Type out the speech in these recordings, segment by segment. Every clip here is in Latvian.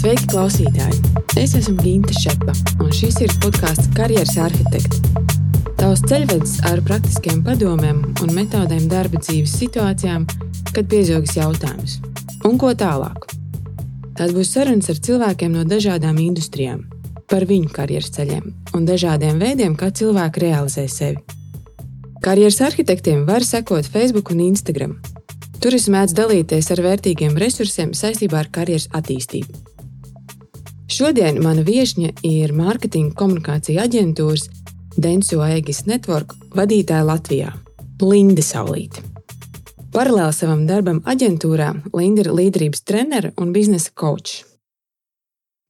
Sveiki, klausītāji! Es esmu Ginte Šepa, un šis ir podkāsts Karjeras arhitekts. Tavs ceļvedis ar praktiskiem padomiem un metodēm darba dzīves situācijām, kad piezogas jautājums. Un ko tālāk? Tās būs sarunas ar cilvēkiem no dažādām industrijām, par viņu karjeras ceļiem un dažādiem veidiem, kā cilvēki realizē sevi. Karjeras arhitektiem var sekot Facebook un Instagram. Tur es mēdzu dalīties ar vērtīgiem resursiem saistībā ar karjeras attīstību. Šodien mana viesņa ir mārketinga komunikācija aģentūras Denso Aegis Network vadītāja Latvijā - Linda Saulīte. Paralēli savam darbam aģentūrā Linda ir līderības trenere un biznesa kočs.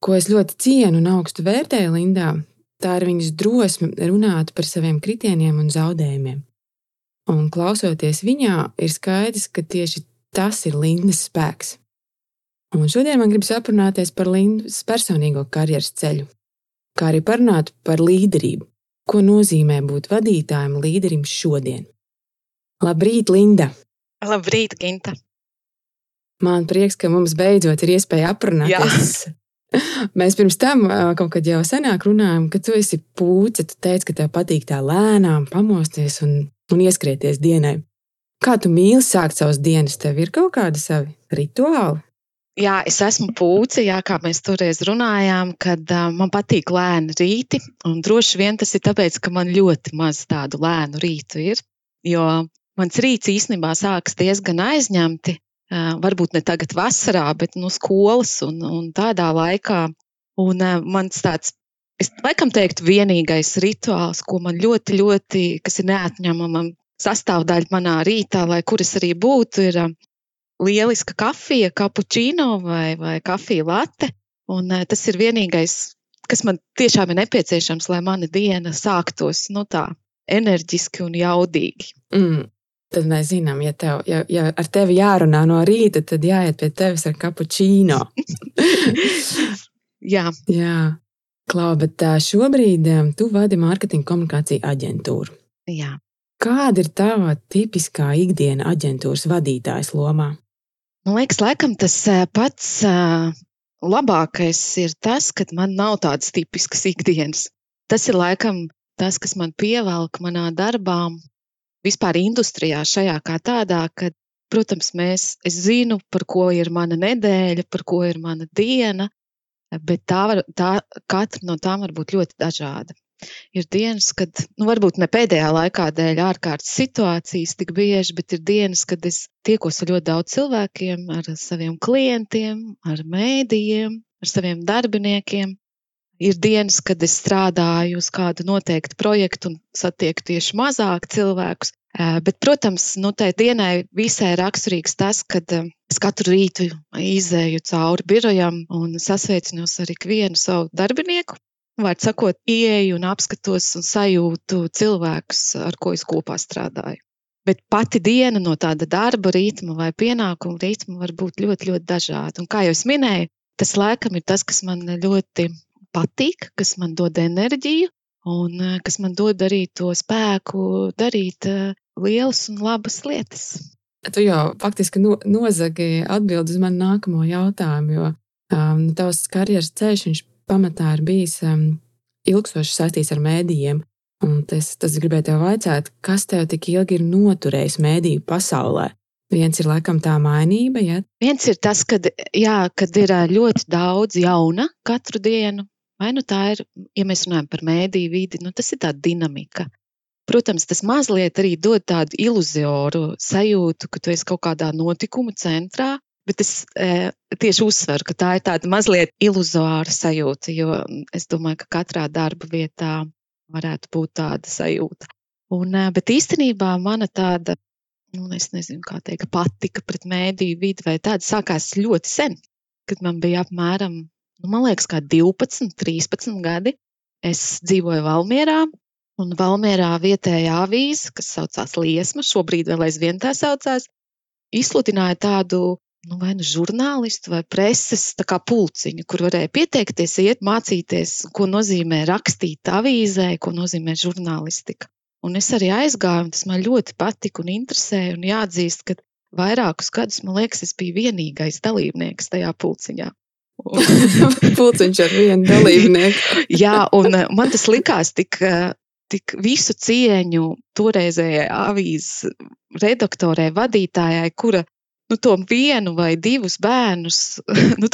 Ko es ļoti cienu un augstu vērtēju Lindā, tā ir viņas drosme runāt par saviem kritieniem un zaudējumiem. Un klausoties viņā, ir skaidrs, ka tieši tas ir Lindas spēks. Un šodien man gribas aprunāties par Lindas personīgo karjeras ceļu, kā arī parunāt par līderību, ko nozīmē būt vadītājam, līderim šodien. Labrīt, Linda! Labrīt, Ginta! Man prieks, ka mums beidzot ir iespēja aprunāties. Jā. Mēs pirms tam kaut kad jau senāk runājām, ka tu esi pūce. Tu teici, ka tev patīk tā lēnām pamosties un un ieskrieties dienai. Kā tu mīli sākt savas dienas? Tev ir kaut kādi savi rituāli? Jā, es esmu pūce, jā, kā mēs toreiz runājām, kad uh, man patīk lēni rīti. Droši vien tas ir tāpēc, ka man ļoti maz tādu lēnu rītu ir. Jo mans rīts īstenībā sākas diezgan aizņemti. Uh, varbūt ne tagad, vasarā, bet no skolas un, un tādā laikā. Un uh, mans tāds Es laikam teiktu, vienīgais rituāls, ko man ļoti, ļoti, kas ir neatņemama sastāvdaļa manā rītā, lai kur es arī būtu, ir um, lieliska kafija, cappuccino vai, vai kafija latte. Un uh, tas ir vienīgais, kas man tiešām ir nepieciešams, lai mana diena sāktos nu, tā enerģiski un jaudīgi. Mm. Tad mēs zinām, ja, tev, ja, ja ar tevi jārunā no rīta, tad jāiet pie tevis ar cappuccino. Jā. Jā. Klau, bet šobrīd tu vadi mārketinga komunikāciju aģentūru. Jā. Kāda ir tava tipiskā ikdiena aģentūras vadītājas lomā? Man liekas, laikam tas pats labākais ir tas, ka man nav tādas tipiskas ikdienas. Tas ir laikam tas, kas man pievelk manā darbā, vispār industrijā, šajā kā tādā, kad, protams, mēs, es zinu, par ko ir mana nedēļa, par ko ir mana diena, bet tā var, tā, katra no tām var būt ļoti dažāda. Ir dienas, kad, nu, varbūt ne pēdējā laikā dēļ ārkārtas situācijas tik bieži, bet ir dienas, kad es tiekos ar ļoti daudz cilvēkiem, ar saviem klientiem, ar mēdījiem, ar saviem darbiniekiem. Ir dienas, kad es strādāju uz kādu noteiktu projektu un satieku tieši mazāk cilvēkus. Bet, protams, nu, tai dienai visai raksturīgs tas, ka es katru rītu izēju cauri birojam un sasveicinos ar ikvienu savu darbinieku. Vārds sakot, ieeju un apskatos un sajūtu cilvēkus, ar ko es kopā strādāju. Bet pati diena no tāda darba ritma vai pienākuma ritma var būt ļoti, ļoti dažāda. Un kā jau es minēju, tas laikam ir tas, kas man ļoti patīk, kas man dod enerģiju un kas man dod arī to spēku darīt lielas un labas lietas. Tu jau faktiski no, nozagi atbildi uz manu nākamo jautājumu, jo um, tavs karjeras ceļš pamatā ir bijis um, ilgstoši saistīts ar mēdījiem. Un tas, tas gribēja tev vaicāt, kas tev tik ilgi ir noturējis mēdīju pasaulē? Viens ir laikam tā mainība, ja? Viens ir tas, kad, jā, kad ir ļoti daudz jauna katru dienu. Vai nu tā ir, ja mēs runājam par mēdīju vidi, nu tas ir tā dinamika. Protams, tas mazliet arī dod tādu iluzioru sajūtu, ka tu esi kaut kādā notikuma centrā, bet es e, tieši uzsveru, ka tā ir tāda mazliet iluzora sajūta, jo es domāju, ka katrā darba vietā varētu būt tāda sajūta. Un, e, bet īstenībā mana tāda, nu, es nezinu, kā teikt, patika pret mēdīju vidi vai tāda sākās ļoti sen, kad man bija apmēram, nu, man liekas, kā 12, 13 gadi. Es dzīvoju Valmierā, Un Valmērā vietējā avīze, kas saucās Liesma, šobrīd vēl aizvien tā saucās, izsludināja tādu nu, vai nu žurnālistu vai preses pulciņu, kur varēja pieteikties, iet mācīties, ko nozīmē rakstīt avīzē, ko nozīmē žurnālistika. Un es arī aizgāju, un tas man ļoti patika un interesēja. Un jāatzīst, ka vairākus gadus, man liekas, es biju vienīgais dalībnieks tajā pulciņā. Pulciņš ar vienu dalībnieku. Jā, un eh, man tas likās tik, eh, tik visu cieņu toreizējai avīzes redaktorē, vadītājai, kura nu, to vienu vai divus bērnus nu,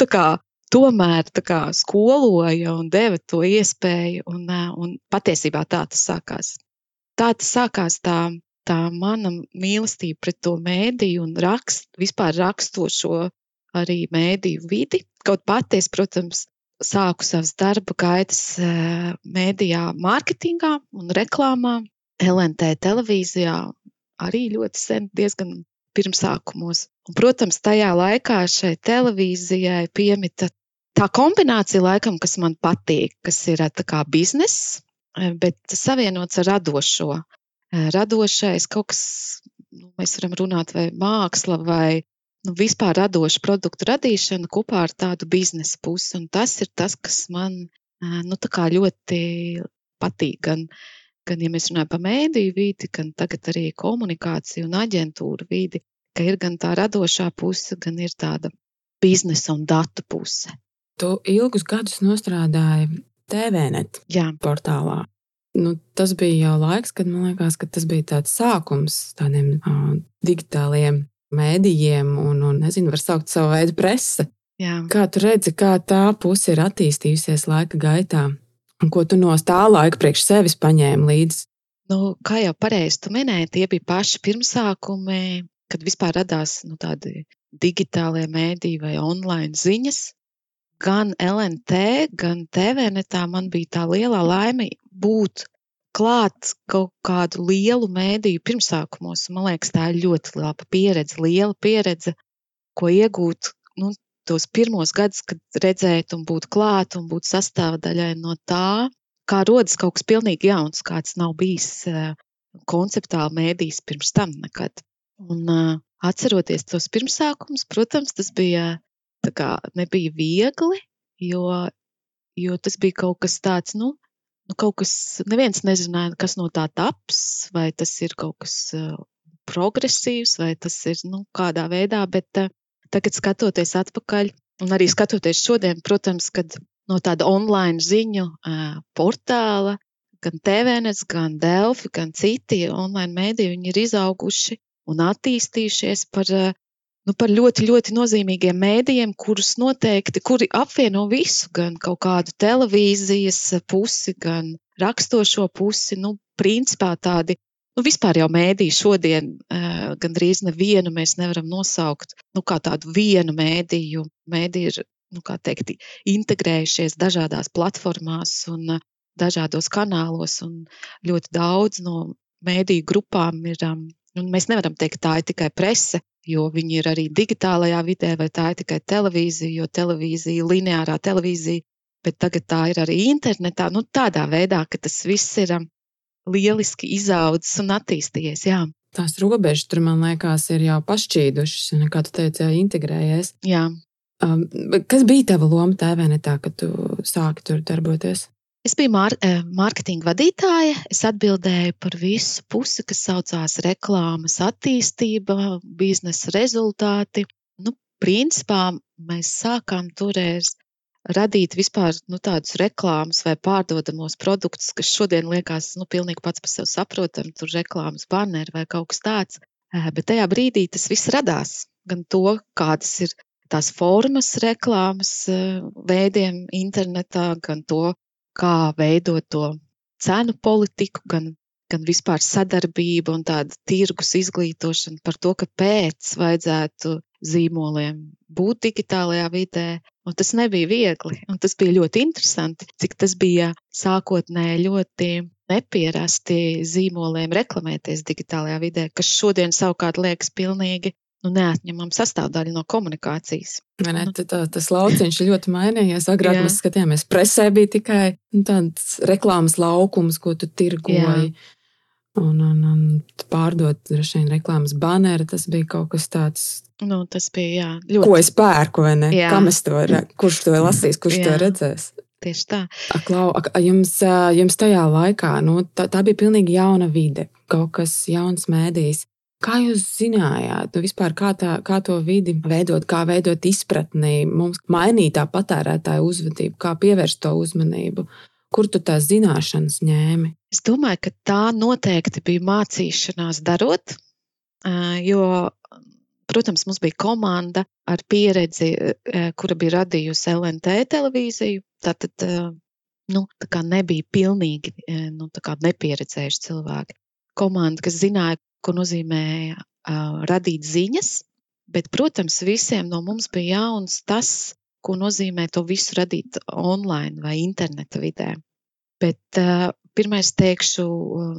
tomēr kā, skoloja un deva to iespēju. Un, un patiesībā tā tas sākās. Tā tas sākās tā, tā mana mīlestība pret to mēdīju un rakst, vispār rakstošo arī mēdīju vidi. Kaut pati es, protams, sāku savas darba gaitas mēdījā, mārketingā un reklāmā, LNT televīzijā arī ļoti sen, diezgan pirmsākumos. Un, protams, tajā laikā šai televīzijai piemita tā kombinācija, laikam, kas man patīk, kas ir kā bizness, eh, bet savienots ar radošo. Eh, radošais kaut kas, nu, mēs varam runāt, vai māksla, vai nu, vispār radoša produktu radīšana kopā ar tādu biznesa pusi. Un tas ir tas, kas man eh, nu, ļoti patīk. Gan, gan, ja mēs runājam par mēdīju vidi, gan tagad arī komunikāciju un aģentūru vidi, ka ir gan tā radošā puse, gan ir tāda biznesa un datu puse. Tu ilgus gadus nostrādāji TVNet Jā. portālā. Nu, tas bija jau laiks, kad man liekas, ka tas bija tāds sākums tādiem uh, digitāliem mēdījiem un, un nezinu, var saukt savu veidu presa. Jā. Kā tu redzi, kā tā puse ir attīstījusies laika gaitā? Un ko tu no tā laika priekš sevis paņēmi līdzi? Nu, kā jau pareizi tu minēji, tie bija paši pirmsākumi, kad vispār radās nu, tādi digitālie mēdīji vai online ziņas gan LNT, gan TVNetā man bija tā lielā laime būt klāt kaut kādu lielu mēdīju pirmsākumos. Man liekas, tā ir ļoti laba pieredze, liela pieredze, ko iegūt nu, tos pirmos gadus, kad redzēt, un būt klāt un būt sastāvdaļai no tā, kā rodas kaut kas pilnīgi jauns, kāds nav bijis uh, konceptuāli mēdījis pirms tam nekad. Un, uh, atceroties tos pirmsākumus, protams, tas bija kā nebija viegli, jo, jo tas bija kaut kas tāds, nu, nu, kaut kas, neviens nezināja, kas no tā taps, vai tas ir kaut kas uh, progresīvs, vai tas ir, nu, kādā veidā, bet tagad skatoties atpakaļ, un arī skatoties šodien, protams, kad no tāda online ziņu portāla, gan TVNS, gan Delfi, gan citi online mēdīji, viņi ir izauguši un attīstījušies par nu, par ļoti, ļoti nozīmīgiem mēdījiem, kurus noteikti, kuri apvieno visu, gan kaut kādu televīzijas pusi, gan rakstošo pusi, nu, principā tādi. Nu, vispār jau mēdīju šodien uh, gandrīz nevienu mēs nevaram nosaukt nu, kā tādu vienu mēdīju. Mēdīji ir nu, teikt, integrējušies dažādās platformās un dažādos kanālos, un ļoti daudz no mēdīju grupām ir. Um, mēs nevaram teikt, tā ir tikai prese, jo viņi ir arī digitālajā vidē, vai tā ir tikai televīzija, jo televīzija, lineārā televīzija, bet tagad tā ir arī internetā. Nu, tādā veidā, ka tas viss ir um, lieliski izaudzis un attīstījies. Jā. Tās robežas tur, man liekas, ir jau pašķīdušas, un, kā tu teici, jau integrējies. Jā. Um, kas bija tava loma TVNetā, kad tu sāki tur darboties? Es biju mār, eh, mārketinga vadītāja. Es atbildēju par visu pusi, kas saucās reklāmas attīstība, biznesa rezultāti. Nu, principā mēs sākām toreiz radīt vispār nu, tādus reklāmas vai pārdodamos produktus, kas šodien liekas nu, pilnīgi pats par sevi saprotami, tur reklāmas banneri vai kaut kas tāds. Bet tajā brīdī tas viss radās. Gan to, kādas ir tās formas reklāmas veidiem internetā, gan to, kā veidot to cenu politiku, gan, gan vispār sadarbību un tādu tirgus izglītošanu par to, kāpēc vajadzētu zīmoliem būt digitālajā vidē. Un tas nebija viegli, un tas bija ļoti interesanti, cik tas bija sākotnēji ļoti nepierasti zīmoliem reklamēties digitālajā vidē, kas šodien savukārt liekas pilnīgi nu, neatņemama sastāvdaļa no komunikācijas. Ne, nu. tā, tas lauciņš ļoti mainījies. Agrāk Jā. mēs skatījāmies, presē bija tikai nu, tāds reklāmas laukums, ko tu tirgoji. Jā. Un, un, un pārdot vien reklāmas baneri, tas bija kaut kas tāds. Nu, tas bija jā, ļoti. Ko es pērku, vai ne? Jā. Kam es to, kurš to lasīs, kurš jā. to redzēs? Tieši tā. Aklau, ak, jums, jums tajā laikā nu, tā, tā bija pilnīgi jauna vide, kaut kas jauns mēdījis. Kā jūs zinājāt, nu, vispār, kā, tā, kā to vidi veidot, kā veidot izpratni, mums mainīt tā patērētāja uzvedību, kā pievērst to uzmanību? Kur tu tās zināšanas ņēmi? Es domāju, ka tā noteikti bija mācīšanās darot, jo, protams, mums bija komanda ar pieredzi, kura bija radījusi LNT televīziju. Tātad nu, tā nebija pilnīgi nu, nepieredzējuši cilvēki. Komanda, kas zināja, ko nozīmē uh, radīt ziņas, bet, protams, visiem no mums bija jauns tas, ko nozīmē to visu radīt online vai interneta vidē. Bet uh, pirmais teikšu,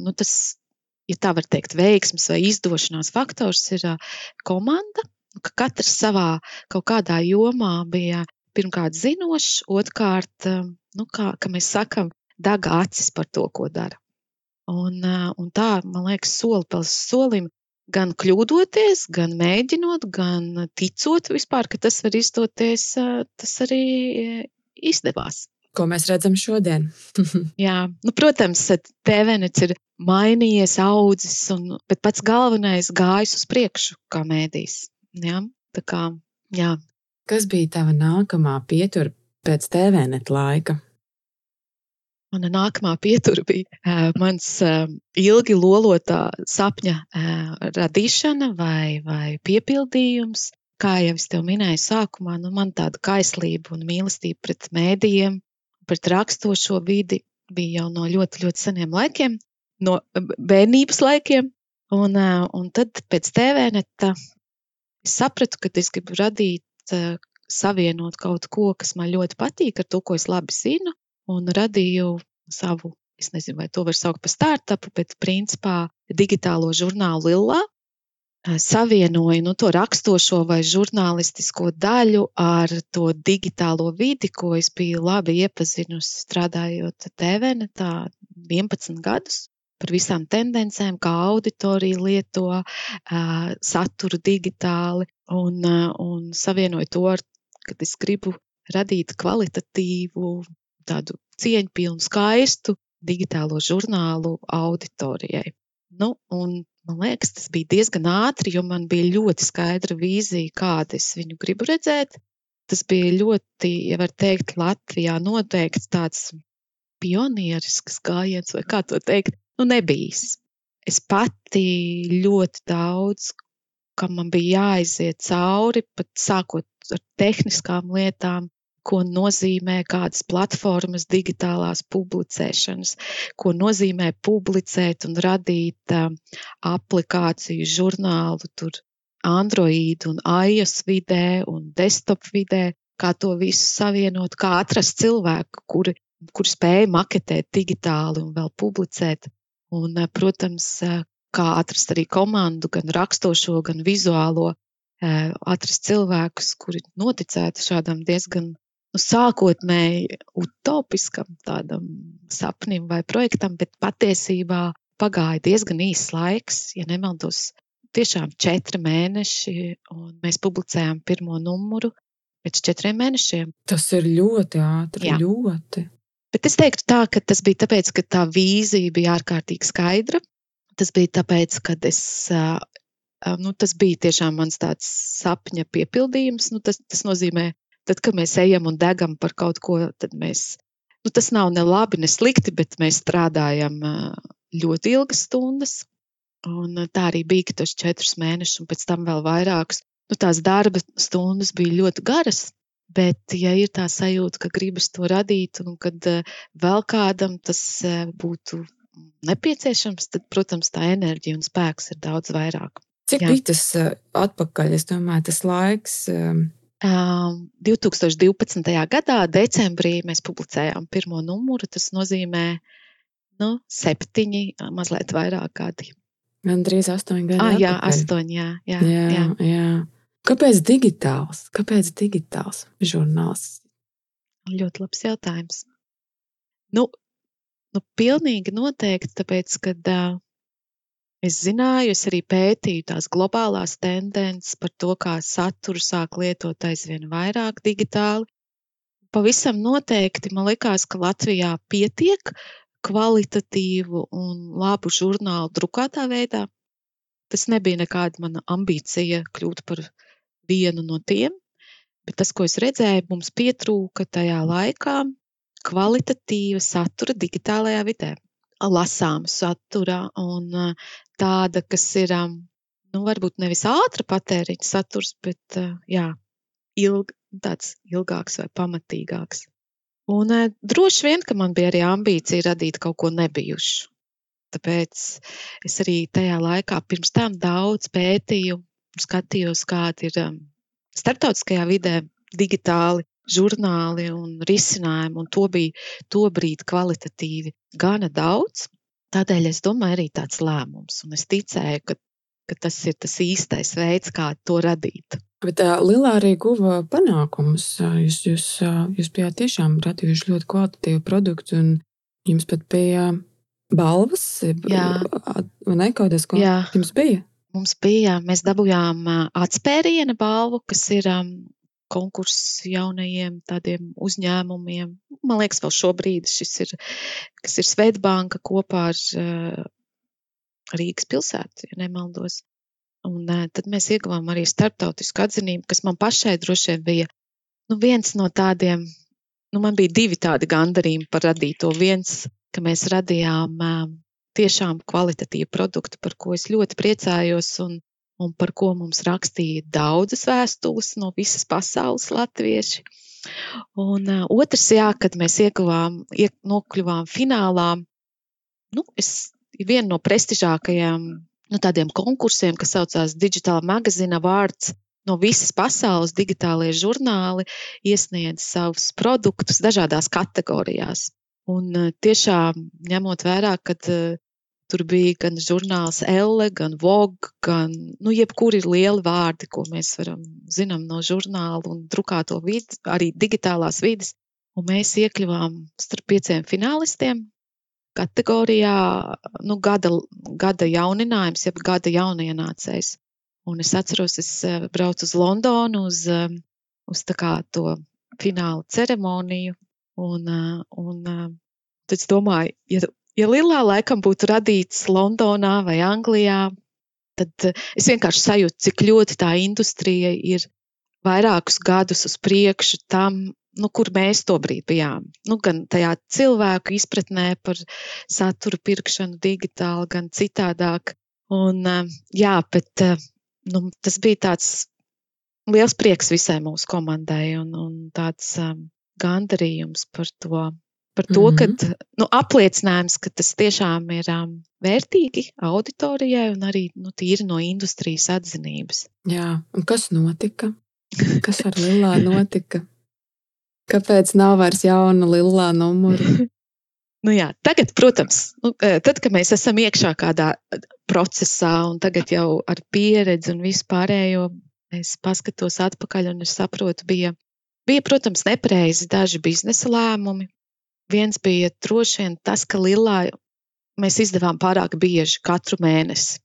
nu, tas, ja tā var teikt, veiksmes vai izdošanās faktors ir komanda, ka katrs savā kaut kādā jomā bija pirmkārt zinošs, otrkārt, nu, kā, kā mēs sakam, daga acis par to, ko dara. Un, un tā, man liekas, soli pēc solim, gan kļūdoties, gan mēģinot, gan ticot vispār, ka tas var izdoties, tas arī izdevās. Ko mēs redzam šodien? jā, nu, protams, TVNets ir mainījies, audzis, un, bet pats galvenais gājis uz priekšu, kā mēdīs. Jā, tā kā, jā. Kas bija tava nākamā pietura pēc TVNet laika? Mana nākamā pietura bija uh, mans uh, ilgi lolotā sapņa uh, radīšana vai, vai piepildījums. Kā jau es te minēju, sākumā nu, man tāda kaislība un mīlestība pret mēdījiem, pret rakstošo vidi bija jau no ļoti, ļoti seniem laikiem, no bērnības laikiem. Un, un tad pēc TVNeta es sapratu, ka es gribu radīt, savienot kaut ko, kas man ļoti patīk, ar to, ko es labi zinu, un radīju savu, es nezinu, vai to var saukt par startupu, bet principā digitālo žurnālu Lillā. Savienoju nu, to rakstošo vai žurnālistisko daļu ar to digitālo vidi, ko es biju labi iepazinusi strādājot TVN, tā 11 gadus par visām tendencēm, kā auditorija lieto uh, saturu digitāli, un, uh, un savienoju to ar, kad es gribu radīt kvalitatīvu tādu cieņpilnu, skaistu digitālo žurnālu auditorijai. Nu, man liekas, tas bija diezgan ātri, jo man bija ļoti skaidra vīzija, kādu es viņu gribu redzēt. Tas bija ļoti, ja var teikt, Latvijā noteikts tāds pionierisks gājiens, vai kā to teikt, nu nebijis. Es pati ļoti daudz, kam man bija jāiziet cauri, pat sākot ar tehniskām lietām, ko nozīmē kādas platformas digitālās publicēšanas, ko nozīmē publicēt un radīt uh, aplikāciju, žurnālu, tur Android un iOS vidē un desktop vidē, kā to visu savienot, kā atrast cilvēku, kuri, kur spēja maketēt digitāli un vēl publicēt. Un, protams, kā atrast arī komandu, gan rakstošo, gan vizuālo, atrast cilvēkus, kuri noticētu šādam diezgan nu, sākotnēji utopiskam tādam sapnim vai projektam, bet patiesībā pagāja diezgan īss laiks, ja nemaldos, tiešām četri mēneši, un mēs publicējām pirmo numuru pēc četriem mēnešiem. Tas ir ļoti ātri, Jā. ļoti. Bet es teiktu tā, ka tas bija tāpēc, ka tā vīzija bija ārkārtīgi skaidra. Tas bija tāpēc, ka es, nu, tas bija tiešām mans sapņa piepildījums. Nu, tas, tas nozīmē, tad, kad mēs ejam un degam par kaut ko, tad mēs, nu, tas nav ne labi, ne slikti, bet mēs strādājam ļoti ilgas stundas. Un tā arī bija tos četrus mēnešus, un pēc tam vēl vairākus. Nu, tās darba stundas bija ļoti garas, bet, ja ir tā sajūta, ka gribas to radīt, un kad vēl kādam tas būtu nepieciešams, tad, protams, tā enerģija un spēks ir daudz vairāk. Cik bija tas atpakaļ? Es domāju, tas laiks 2012. gadā, decembrī, mēs publicējām pirmo numuru. Tas nozīmē nu, septiņi, mazliet vairāk gadi. Gan drīz astoņi gadi. Ah, jā, atpakaļ. astoņi. Jā, jā, jā, jā. jā. Kāpēc digitāls? Kāpēc digitāls žurnāls? Ļoti labs jautājums. Nu, nu pilnīgi noteikti, tāpēc, ka uh, Es zināju, es arī pētīju tās globālās tendences par to, kā saturu sāk lietot aizvien vairāk digitāli. Pavisam noteikti man likās, ka Latvijā pietiek kvalitatīvu un labu žurnālu drukātā veidā. tas nebija nekāda mana ambīcija kļūt par vienu no tiem, bet tas, ko es redzēju, mums pietrūka tajā laikā kvalitatīva satura digitālajā vidē. Lasāma satura un tāda, kas ir, nu, varbūt nevis ātra patēriņa saturs, bet jā, ilg, tāds ilgāks vai pamatīgāks. Un droši vien, ka man bija arī ambīcija radīt kaut ko nebijušu. Tāpēc es arī tajā laikā pirms tam daudz pētīju, skatījos, kādi ir starptautiskajā vidē digitāli žurnāli un risinājumi, un to bija tobrīd kvalitatīvi gana daudz. Tādēļ es domāju, arī tāds lēmums, un es ticēju, ka, ka tas ir tas īstais veids, kā to radīt. Bet uh, Lilā arī guva panākumus. Jūs, jūs, jūs bijāt tiešām radījuši ļoti kvalitatīvu produktu, un jums pat bija balvas, vai ne? Kaut kas, ko Jā. jums bija? Mums bija, mēs dabūjām atspēriena balvu, kas ir um, konkurss jaunajiem tādiem uzņēmumiem. Man liekas, vēl šobrīd šis ir, kas ir Svetbanka kopā ar uh, Rīgas pilsētu, ja nemaldos. Un uh, tad mēs ieguvām arī starptautisku atzinību, kas man pašai droši vien bija nu, viens no tādiem, nu, man bija divi tādi gandarījumi par radīto. Viens, ka mēs radījām uh, tiešām kvalitatīvu produktu, par ko es ļoti priecājos un, un par ko mums rakstīja daudzas vēstules no visas pasaules latvieši. Un uh, otrs, jā, kad mēs ieguvām, iek, nokļuvām finālā, nu, es vienu no prestižākajām nu, tādiem konkursiem, kas saucās Digital Magazine Awards, no visas pasaules digitālie žurnāli iesniedz savus produktus dažādās kategorijās. Un tiešām ņemot vērā, ka Tur bija gan žurnāls Elle, gan Vogue, gan nu, jebkuri lieli vārdi, ko mēs varam zinām no žurnāla un drukāto vidi, arī digitālās vidas. Un mēs iekļuvām starp pieciem finālistiem kategorijā nu, gada, gada jauninājums, jeb gada jaunienācējs. Un es atceros, es eh, braucu uz Londonu uz, eh, uz kā, to fināla ceremoniju. Un, eh, un tad es domāju, ja ja Lilā laikam būtu radīts Londonā vai Anglijā, tad eh, es vienkārši sajūtu, cik ļoti tā industrija ir vairākus gadus uz priekšu tam, nu, kur mēs tobrīd bijām. Nu, gan tajā cilvēku izpratnē par satura pirkšanu digitāli, gan citādāk. Un, eh, jā, bet eh, nu, tas bija tāds liels prieks visai mūsu komandai un, un tāds um, gandarījums par to par to, mm -hmm. ka nu, apliecinājums, ka tas tiešām ir um, vērtīgi auditorijai un arī nu, tīri no industrijas atzinības. Jā, un kas notika? Kas ar Lilā notika? Kāpēc nav vairs jauna Lilā numura? Nu jā, tagad, protams, nu, eh, tad, kad mēs esam iekšā kādā procesā un tagad jau ar pieredzi un vispārējo, es paskatos atpakaļ un es saprotu, bija, bija protams, nepareizi daži biznesa lēmumi, Viens bija droši vien tas, ka Lilā mēs izdevām pārāk bieži katru mēnesi.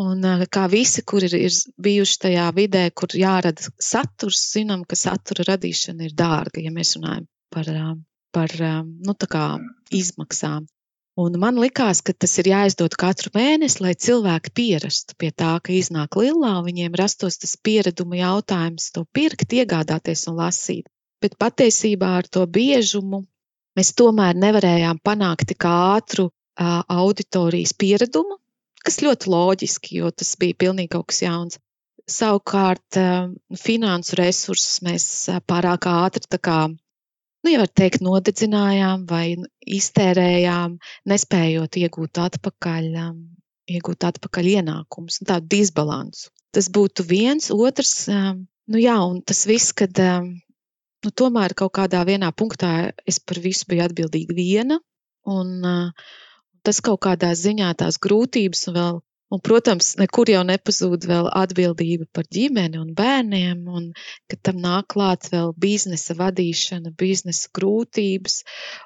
Un kā visi, kur ir, ir bijuši tajā vidē, kur jārada saturs, zinām, ka satura radīšana ir dārga, ja mēs runājam par, par nu, izmaksām. Un man likās, ka tas ir jāizdod katru mēnesi, lai cilvēki pierastu pie tā, ka iznāk lilā, viņiem rastos tas piereduma jautājums, to pirkt, iegādāties un lasīt. Bet patiesībā ar to biežumu mēs tomēr nevarējām panākt tik ātru auditorijas pieradumu, kas ļoti loģiski, jo tas bija pilnīgi kaut kas jauns. Savukārt, finansu resursus mēs pārāk ātri, kā, nu, ja teikt, nodedzinājām vai iztērējām, nespējot iegūt atpakaļ, iegūt atpakaļ ienākumus, nu, tādu disbalansu. Tas būtu viens, otrs, nu jā, un tas viss, kad nu, tomēr kaut kādā vienā punktā es par visu biju atbildīga viena. Un, uh, tas kaut kādā ziņā tās grūtības vēl. Un, protams, nekur jau nepazūd vēl atbildība par ģimeni un bērniem, un ka tam nāk klāt vēl biznesa vadīšana, biznesa grūtības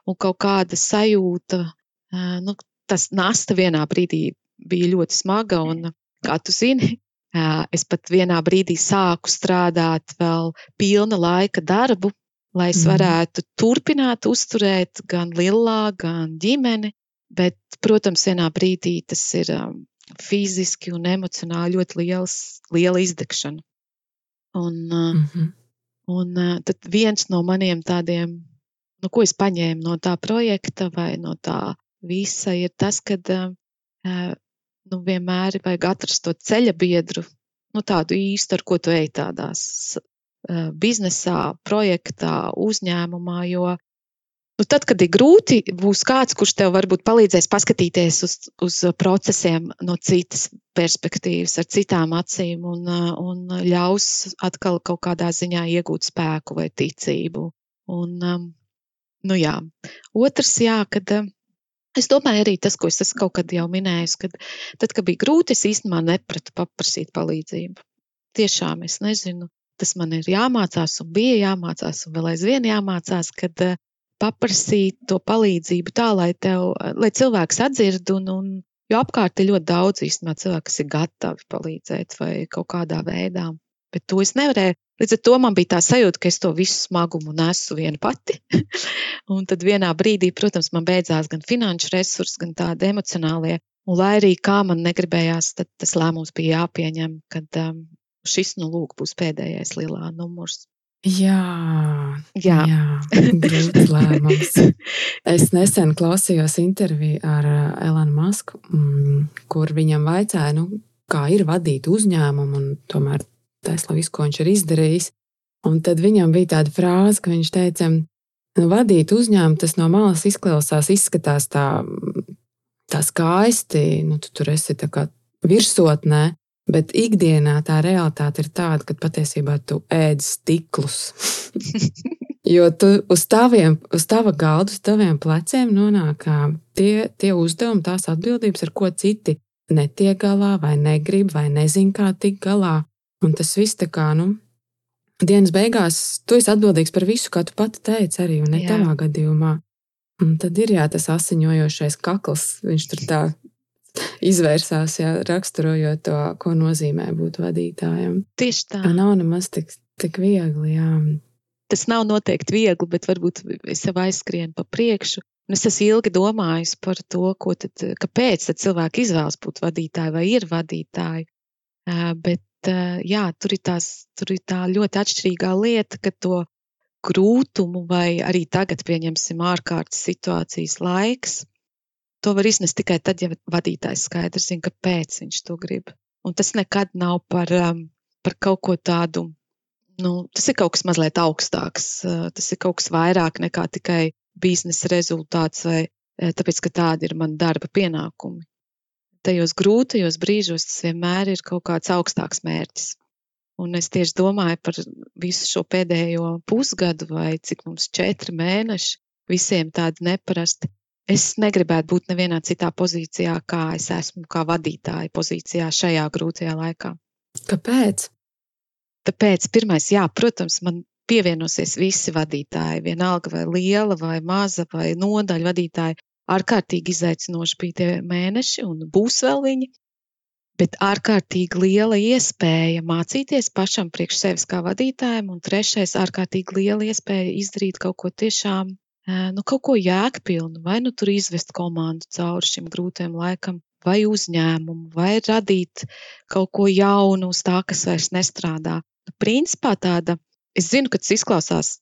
un kaut kāda sajūta. Nu, tas nasta vienā brīdī bija ļoti smaga, un, kā tu zini, Es pat vienā brīdī sāku strādāt vēl pilna laika darbu, lai es mhm. varētu mm. turpināt uzturēt gan Lillā, gan ģimeni. Bet, protams, vienā brīdī tas ir fiziski un emocionāli ļoti liels, liela izdegšana. Un, mm -hmm. un tad viens no maniem tādiem, nu, ko es paņēmu no tā projekta vai no tā visa, ir tas, ka nu, vienmēr vajag atrast to ceļa biedru, nu, tādu īstu, ar ko tu ej tādās biznesā, projektā, uzņēmumā, jo Nu, tad, kad ir grūti, būs kāds, kurš tev varbūt palīdzēs paskatīties uz, uz procesiem no citas perspektīvas, ar citām acīm, un, un ļaus atkal kaut kādā ziņā iegūt spēku vai ticību. Un, nu, jā. Otrs, jā, kad es domāju, arī tas, ko es esmu kaut kad jau minējis, kad tad, kad bija grūti, es īstenībā nepratu paprasīt palīdzību. Tiešām es nezinu, tas man ir jāmācās, un bija jāmācās, un vēl aizvien jāmācās, kad paprasīt to palīdzību tā, lai, tev, lai cilvēks atzird. Un, un, jo apkārt ir ļoti daudz īstenībā cilvēku, kas ir gatavi palīdzēt vai kaut kādā veidā. Bet to es nevarēju. Līdz ar to man bija tā sajūta, ka es to visu smagumu nesu viena pati. un tad vienā brīdī, protams, man beidzās gan finanšu resursi, gan tādi emocionālie. Un lai arī kā man negribējās, tad tas lēmums bija jāpieņem, kad um, šis nu lūk būs pēdējais lielā numurs. Jā, jā. jā grūts lēmums. Es nesen klausījos interviju ar uh, Elonu Masku, mm, kur viņam vaicāja, nu, kā ir vadīt uzņēmumu, un tomēr Tesla visu, ko viņš ir izdarījis. Un tad viņam bija tāda frāze, ka viņš teica, nu, vadīt uzņēmumu, tas no malas izklausās, izskatās tā, tā skaisti, nu, tu tur esi tā kā virsotnē, Bet ikdienā tā realitāte ir tāda, ka patiesībā tu ēd stiklus. jo tu uz, taviem, uz tava galda, uz taviem pleciem nonāk tie, tie uzdevumi, tās atbildības, ar ko citi netiek galā, vai negrib, vai nezina, kā tikt galā. Un tas viss tā kā, nu, dienas beigās tu esi atbildīgs par visu, kā tu pati teici, arī ne jā. tavā gadījumā. Un tad ir jā, tas asiņojošais kakls, viņš tur tā izvērsās, jā, raksturojot to, ko nozīmē būt vadītājam. Tieši tā. Tā nav nemaz tik, tik viegli. Jā. Tas nav noteikti viegli, bet varbūt es sev aizskrienu pa priekšu. Un es esmu ilgi domājis par to, tad, kāpēc tad cilvēki izvēlas būt vadītāji vai ir vadītāji. Bet jā, tur, ir tās, tur ir tā ļoti atšķirīgā lieta, ka to grūtumu vai arī tagad pieņemsim ārkārtas situācijas laiks To var iznest tikai tad, ja vadītājs skaidrs zina, kāpēc viņš to grib. Un tas nekad nav par, um, par kaut ko tādu, nu, tas ir kaut kas mazliet augstāks, uh, tas ir kaut kas vairāk nekā tikai biznesa rezultāts vai uh, tāpēc, ka tādi ir man darba pienākumi. Tajos grūtajos brīžos tas vienmēr ir kaut kāds augstāks mērķis. Un es tieši domāju par visu šo pēdējo pusgadu, vai cik mums četri mēneši, visiem tādi neparasti es negribētu būt nevienā citā pozīcijā, kā es esmu, kā vadītāja pozīcijā šajā grūtajā laikā. Kāpēc? Tāpēc, pirmais, jā, protams, man pievienosies visi vadītāji, vienalga vai liela, vai maza, vai nodaļa vadītāji. Ārkārtīgi izaicinoši bija tie mēneši, un būs vēl viņi. Bet ārkārtīgi liela iespēja mācīties pašam priekš sevis kā vadītājam, un trešais, ārkārtīgi liela iespēja izdarīt kaut ko tiešām nu, kaut ko jēgpilnu, vai nu tur izvest komandu cauri šim grūtajam laikam, vai uzņēmumu, vai radīt kaut ko jaunu uz tā, kas vairs nestrādā. Principā tāda, es zinu, ka tas izklausās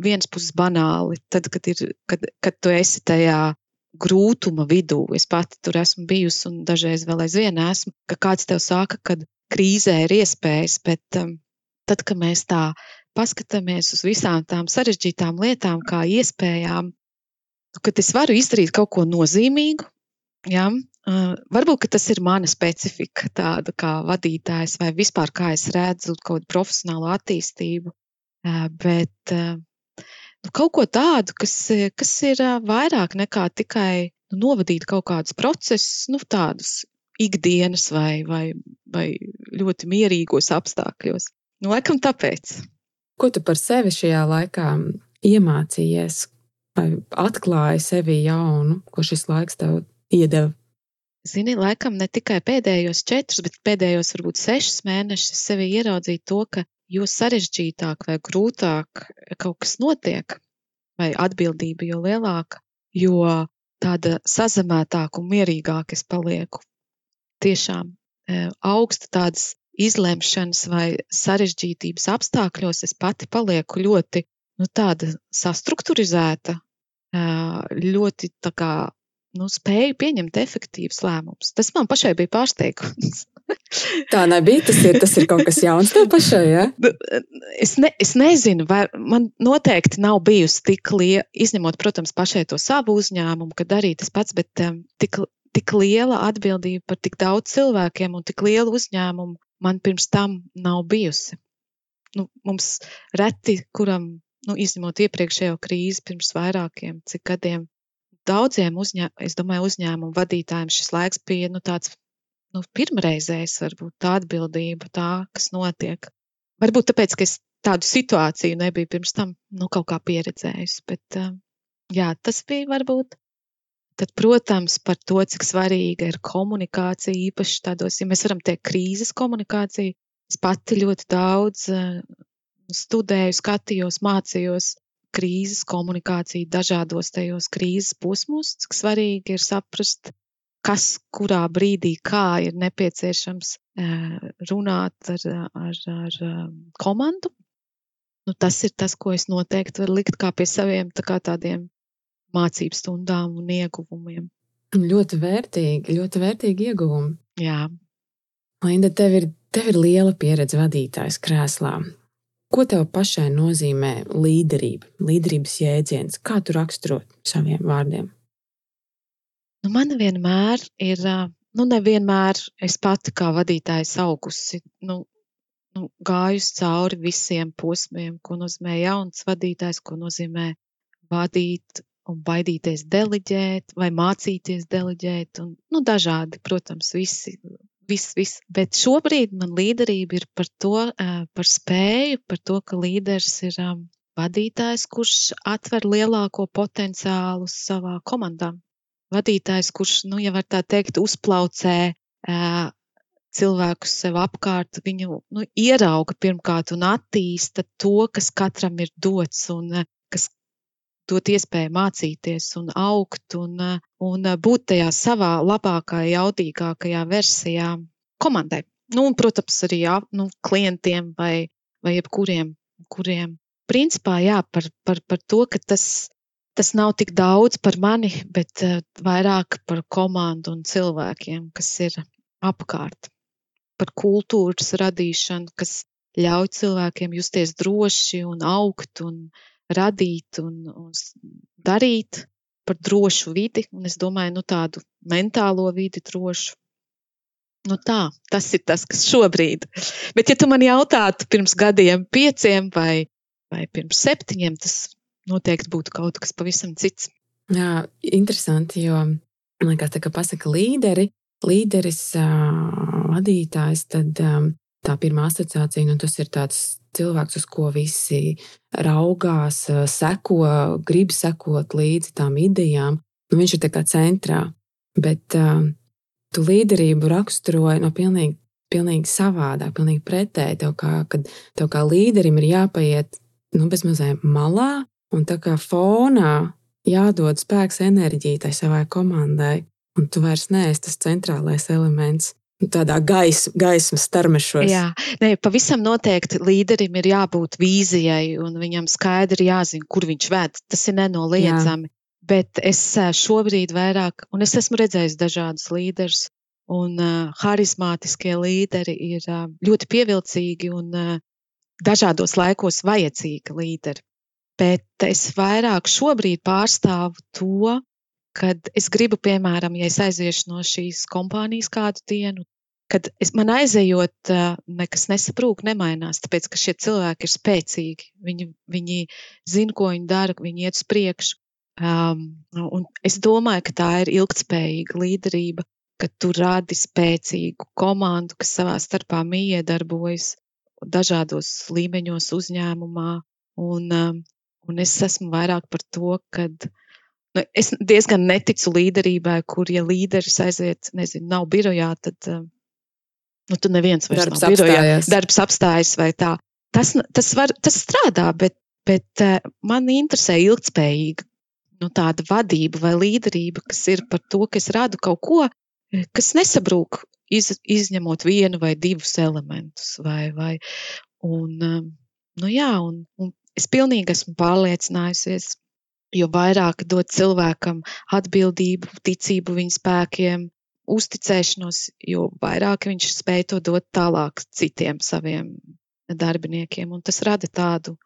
viens puses banāli, tad, kad, ir, kad, kad tu esi tajā grūtuma vidū. Es pati tur esmu bijusi un dažreiz vēl aizvien esmu, ka kāds tev saka, ka krīzē ir iespējas, bet um, tad, kad mēs tā paskatāmies uz visām tām sarežģītām lietām, kā iespējām, ka es varu izdarīt kaut ko nozīmīgu. Ja? Varbūt tas ir mana specifika, tāda kā vadītājs, vai vispār kā es redzu kaut kādu profesionālu attīstību. Bet nu, kaut ko tādu, kas, kas ir vairāk nekā tikai nu, novadīt kaut kādus procesus, nu, tādus ikdienas vai, vai, vai ļoti mierīgos apstākļos. Nu, laikam tāpēc. Ko tu par sevi šajā laikā iemācījies vai atklāji sevi jaunu, ko šis laiks tev iedeva? Zini, laikam ne tikai pēdējos četrus, bet pēdējos varbūt sešus mēnešus sevi ieraudzīju to, ka jo sarežģītāk vai grūtāk kaut kas notiek, vai atbildība jo lielāka, jo tāda sazemētāka un mierīgāka es palieku. tiešām augsta tādas izlemšanas vai sarežģītības apstākļos, es pati palieku ļoti nu, tāda sastruktūrizēta, ļoti tā kā nu, spēju pieņemt efektīvus lēmumus. Tas man pašai bija pārsteigums. Tā nebija. Tas ir, tas ir kaut kas jauns tev pašai. Ja? Es, ne, es nezinu, vai man noteikti nav bijusi tik liela, izņemot, protams, pašai to savu uzņēmumu, kad arī tas pats, bet um, tik, tik liela atbildība par tik daudz cilvēkiem un tik lielu uzņēmumu man pirms tam nav bijusi. Nu, mums reti, kuram, nu, izņemot iepriekšējo krīzi pirms vairākiem gadiem, daudziem uzņē, domāju, uzņēmumu vadītājiem šis laiks bija nu, tāds nu, pirmreizējs, varbūt tā atbildība, tā, kas notiek. Varbūt tāpēc, ka es tādu situāciju nebiju pirms tam nu, kaut kā pieredzējusi. Bet jā, tas bija varbūt. Tad, protams, par to, cik svarīga ir komunikācija, īpaši tādos, ja mēs varam teikt, krīzes komunikācija. Es pati ļoti daudz studēju, skatījos, mācījos krīzes komunikāciju dažādos tajos krīzes posmos, cik svarīgi ir saprast, kas kurā brīdī, kā ir nepieciešams runāt ar, ar, ar komandu. Nu, tas ir tas, ko es noteikti varu likt pie saviem tā tādiem mācību stundām un ieguvumiem. Ļoti vērtīgi, ļoti vērtīgi ieguvumi. Jā. Linda, tev ir, tev ir liela pieredze vadītājas krēslā. Ko tev pašai nozīmē līderība, līderības jēdziens? Kā tu raksturot saviem vārdiem? Nu, man vienmēr ir, nu, nevienmēr es pati kā vadītājs augusi, nu, nu, gājusi cauri visiem posmiem, ko nozīmē jauns vadītājs, ko nozīmē vadīt un baidīties deliģēt vai mācīties deliģēt. Un, nu, dažādi, protams, visi. Viss, viss. Bet šobrīd man līderība ir par to, par spēju, par to, ka līderis ir vadītājs, kurš atver lielāko potenciālu savā komandā vadītājs, kurš, nu, ja var tā teikt, uzplaucē cilvēkus sev apkārt, viņu nu, ierauga pirmkārt un attīsta to, kas katram ir dots un kas dot iespēju mācīties un augt un, un būt tajā savā labākajā, jaudīgākajā versijā komandai. Nu, un, protams, arī jā, nu, klientiem vai, vai jebkuriem, kuriem. Principā, jā, par, par, par to, ka tas tas nav tik daudz par mani, bet uh, vairāk par komandu un cilvēkiem, kas ir apkārt. Par kultūras radīšanu, kas ļauj cilvēkiem justies droši un augt un radīt un, un darīt par drošu vidi, un es domāju, nu tādu mentālo vidi drošu. Nu tā, tas ir tas, kas šobrīd. Bet, ja tu man jautātu pirms gadiem, pieciem vai, vai pirms septiņiem, tas noteikti būtu kaut kas pavisam cits. Jā, interesanti, jo man liekas, tā, ka pasaka līderi, līderis, vadītājs, tad tā pirmā asociācija, nu, tas ir tāds cilvēks, uz ko visi raugās, seko, grib sekot līdzi tām idejām. Nu, viņš ir tā kā centrā, bet uh, tu līderību raksturoji no pilnīgi, pilnīgi savādāk, pilnīgi pretēji. Tev kā, kad tev kā līderim ir jāpaiet nu, bezmazliet malā, Un tā kā fonā jādod spēks, enerģija tai savai komandai, un tu vairs neesi tas centrālais elements. Nu, tādā gaisa, gaismas starmešos. Jā, ne, pavisam noteikti līderim ir jābūt vīzijai, un viņam skaidri jāzina, kur viņš ved. Tas ir nenoliedzami. Jā. Bet es šobrīd vairāk, un es esmu redzējis dažādus līderus, un uh, harizmātiskie līderi ir uh, ļoti pievilcīgi un uh, dažādos laikos vajadzīgi līderi bet es vairāk šobrīd pārstāvu to, kad es gribu, piemēram, ja es aiziešu no šīs kompānijas kādu dienu, kad es, man aizejot, nekas nesaprūk, nemainās, tāpēc, ka šie cilvēki ir spēcīgi. Viņi, viņi zina, ko viņi dara, viņi iet uz priekšu. Um, un es domāju, ka tā ir ilgtspējīga līderība, ka tu radi spēcīgu komandu, kas savā starpā miedarbojas dažādos līmeņos uzņēmumā. Un, um, Un es esmu vairāk par to, ka nu, es diezgan neticu līderībai, kur, ja līderis aiziet, nezinu, nav birojā, tad uh, nu, tu neviens vairs darbs nav birojā. Apstājies. Darbs apstājas vai tā. Tas, tas, var, tas strādā, bet, bet uh, man interesē ilgspējīga nu, tāda vadība vai līderība, kas ir par to, ka es radu kaut ko, kas nesabrūk iz, izņemot vienu vai divus elementus. Vai, vai, un, nu jā, un, un es pilnīgi esmu pārliecinājusies, jo vairāk dot cilvēkam atbildību, ticību viņa spēkiem, uzticēšanos, jo vairāk viņš spēj to dot tālāk citiem saviem darbiniekiem. Un tas rada tādu,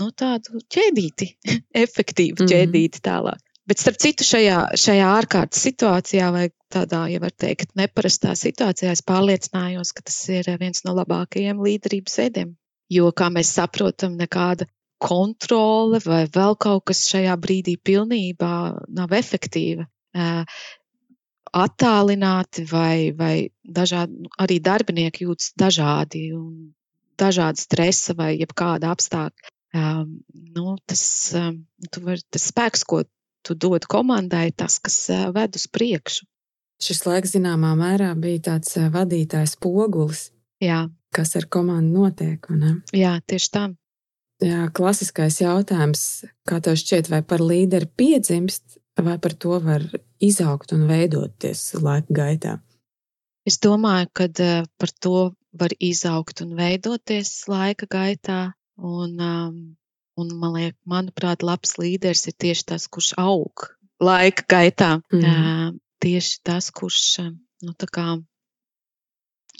nu, tādu ķēdīti, efektīvu mm -hmm. ķēdīti tālāk. Bet, starp citu, šajā, šajā ārkārtas situācijā, vai tādā, ja var teikt, neparastā situācijā, es pārliecinājos, ka tas ir viens no labākajiem līderības veidiem. Jo, kā mēs saprotam, nekāda kontrole vai vēl kaut kas šajā brīdī pilnībā nav efektīva. Attālināti vai, vai dažādi, arī darbinieki jūtas dažādi un dažādi stresa vai jebkāda apstākļa. Um, nu, tas, um, var, tas spēks, ko tu dod komandai, tas, kas uh, ved uz priekšu. Šis laiks zināmā mērā bija tāds vadītājs pogulis, Jā. kas ar komandu notiek. Jā, tieši tā. Jā, klasiskais jautājums, kā tev šķiet, vai par līderi piedzimst, vai par to var izaugt un veidoties laika gaitā? Es domāju, ka uh, par to var izaugt un veidoties laika gaitā. Un, un man liek, manuprāt, labs līderis ir tieši tas, kurš aug laika gaitā. Mm. Uh, tieši tas, kurš nu, kā,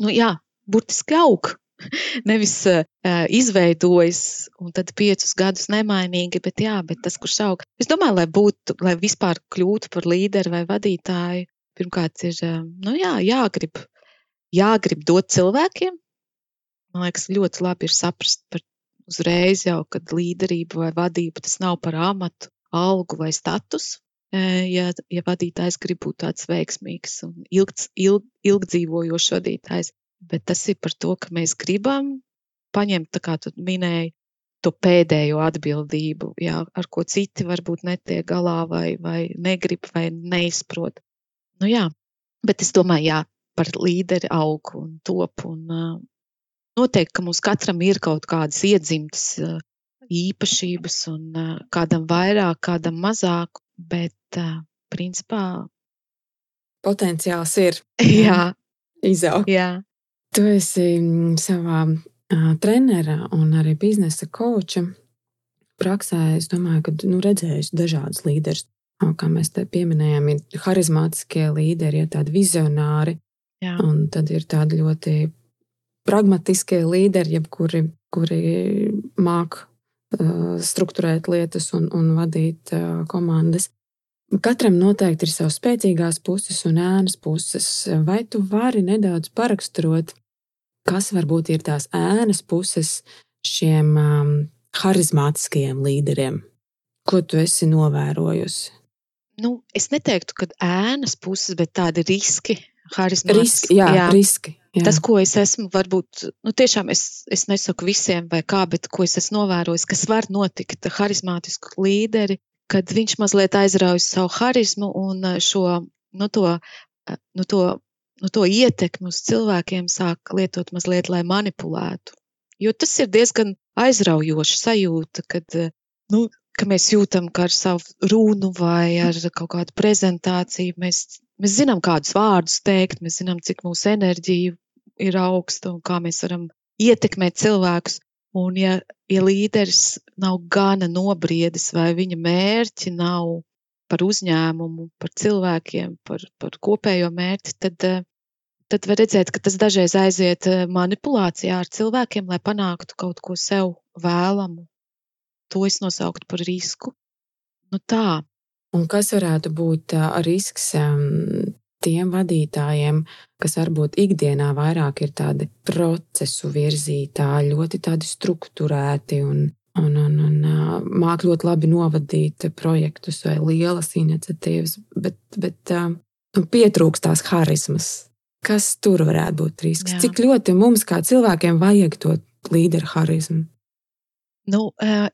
nu, jā, burtiski aug. Nevis uh, izveidojas un tad piecus gadus nemainīgi, bet, jā, bet tas, kurš aug. Es domāju, lai būtu, lai vispār kļūtu par līderi vai vadītāju, pirmkārt ir nu, jā, jāgrib jāgrib dot cilvēkiem. Man liekas, ļoti labi ir saprast par uzreiz jau, kad līderība vai vadība tas nav par amatu, algu vai statusu. Ja, ja vadītājs grib būt tāds veiksmīgs un ilgts, ilg, ilgdzīvojošs vadītājs, bet tas ir par to, ka mēs gribam paņemt, tā kā tu minēji, to pēdējo atbildību, jā, ar ko citi varbūt netiek galā vai, vai negrib vai neizprot. Nu jā, bet es domāju, jā, par līderi aug un top. Un, uh, noteikti, ka mums katram ir kaut kādas iedzimtas uh, īpašības, un uh, kādam vairāk, kādam mazāk, bet principā potenciāls ir. Jā, izaugt. Jā. Tu esi mm, savā trenera un arī biznesa koča praksē, es domāju, ka nu, redzējusi dažādus līderus. Kā mēs te pieminējām, ir harizmātiskie līderi, ir tādi vizionāri, Jā. Un tad ir tādi ļoti pragmatiskie līderi, kuri, kuri māk uh, struktūrēt lietas un, un vadīt uh, komandas. Katram noteikti ir savas spēcīgās puses un ēnas puses. Vai tu vari nedaudz paraksturot, kas varbūt ir tās ēnas puses šiem um, harizmātiskajiem līderiem? Ko tu esi novērojusi? Nu, es neteiktu, ka ēnas puses, bet tādi riski, Riski, jā, jā. riski. Jā. Tas, ko es esmu, varbūt, nu, tiešām es, es nesaku visiem, vai kā, bet ko es esmu novērojis, kas var notikt harizmātisku līderi, kad viņš mazliet aizraujas savu harizmu un eh, šo, nu, to, eh, nu, to, nu, to ietekmi uz cilvēkiem sāk lietot mazliet, lai manipulētu. Jo tas ir diezgan aizraujoši sajūta, kad, eh, nu, ka mēs jūtam, ka ar savu runu vai ar kaut kādu prezentāciju mēs Mēs zinām, kādus vārdus teikt, mēs zinām, cik mūsu enerģija ir augsta un kā mēs varam ietekmēt cilvēkus. Un, ja, ja līderis nav gana nobriedis vai viņa mērķi nav par uzņēmumu, par cilvēkiem, par, par kopējo mērķi, tad, tad var redzēt, ka tas dažreiz aiziet manipulācijā ar cilvēkiem, lai panāktu kaut ko sev vēlamu. To es nosauktu par risku. Nu tā, Un kas varētu būt risks tiem vadītājiem, kas varbūt ikdienā vairāk ir tādi procesu virzītāji, ļoti tādi strukturēti un, un, un, un māk ļoti labi novadīt projektus vai lielas iniciatīvas, bet, bet nu, pietrūkst tās harizmas. Kas tur varētu būt risks? Jā. Cik ļoti mums kā cilvēkiem vajag to līderu harizmu? Nu,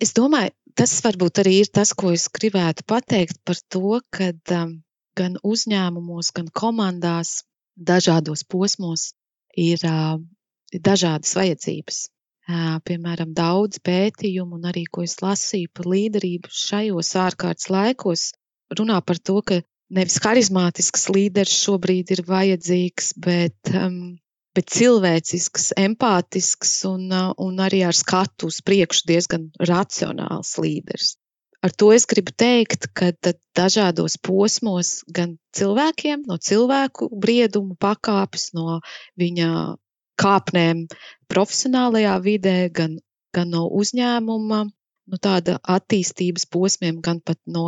es domāju, tas varbūt arī ir tas, ko es gribētu pateikt par to, ka gan uzņēmumos, gan komandās, dažādos posmos ir dažādas vajadzības. Piemēram, daudz pētījumu un arī, ko es lasīju par līderību šajos ārkārtas laikos, runā par to, ka nevis harizmātisks līderis šobrīd ir vajadzīgs, bet, um, bet cilvēcisks, empātisks un, uh, un arī ar skatu uz priekšu diezgan racionāls līderis. Ar to es gribu teikt, ka dažādos posmos gan cilvēkiem, no cilvēku brieduma pakāpes, no viņa kāpnēm profesionālajā vidē, gan, gan no uzņēmuma, nu, tāda attīstības posmiem, gan pat no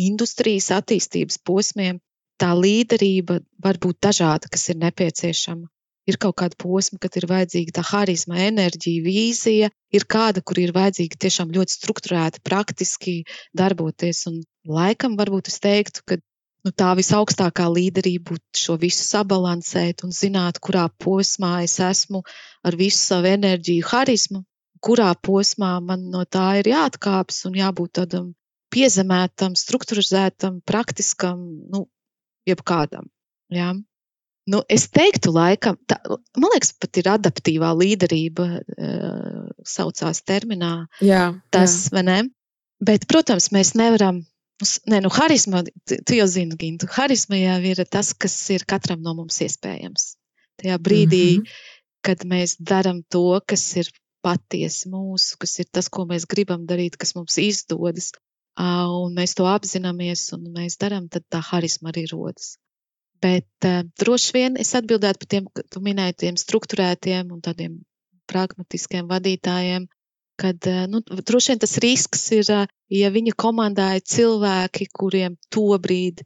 industrijas attīstības posmiem, tā līderība var būt dažāda, kas ir nepieciešama. Ir kaut kāda posma, kad ir vajadzīga tā harizma, enerģija, vīzija, ir kāda, kur ir vajadzīga tiešām ļoti strukturēti, praktiski darboties. Un laikam varbūt es teiktu, ka nu, tā visaugstākā līderība būtu šo visu sabalansēt un zināt, kurā posmā es esmu ar visu savu enerģiju, harizmu, kurā posmā man no tā ir jāatkāpjas un jābūt tādam piezemētam, strukturizētam, praktiskam, nu, jebkādam. Ja? Nu, es teiktu, laikam, tā, man liekas, pat ir adaptīvā līderība, uh, saucās terminā. Jā, tas, jā. vai ne? Bet, protams, mēs nevaram. Nē, nu, harizma, tu jau zini, Gintu, harizma jau ir tas, kas ir katram no mums iespējams. Tajā brīdī, mm -hmm. kad mēs darām to, kas ir patiesi mūsu, kas ir tas, ko mēs gribam darīt, kas mums izdodas, un mēs to apzināmies un mēs darām, tad tā harizma arī rodas. Bet uh, droši vien es atbildētu par tiem, tu minēji tiem struktūrētiem un tādiem pragmatiskiem vadītājiem, kad uh, nu, droši vien tas risks ir, uh, ja viņa komandā ir cilvēki, kuriem tobrīd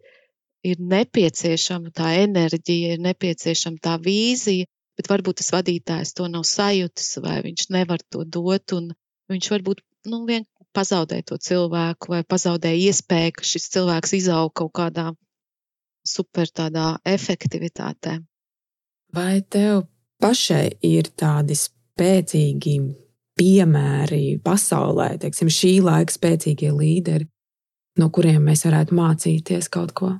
ir nepieciešama tā enerģija, ir nepieciešama tā vīzija, bet varbūt tas vadītājs to nav sajūtis vai viņš nevar to dot, viņš varbūt nu, vien, pazaudē to cilvēku vai pazaudē iespēju, ka šis cilvēks izaug kaut kādā super tādā efektivitātē. Vai tev pašai ir tādi spēcīgi piemēri pasaulē, teiksim, šī laika spēcīgie līderi, no kuriem mēs varētu mācīties kaut ko?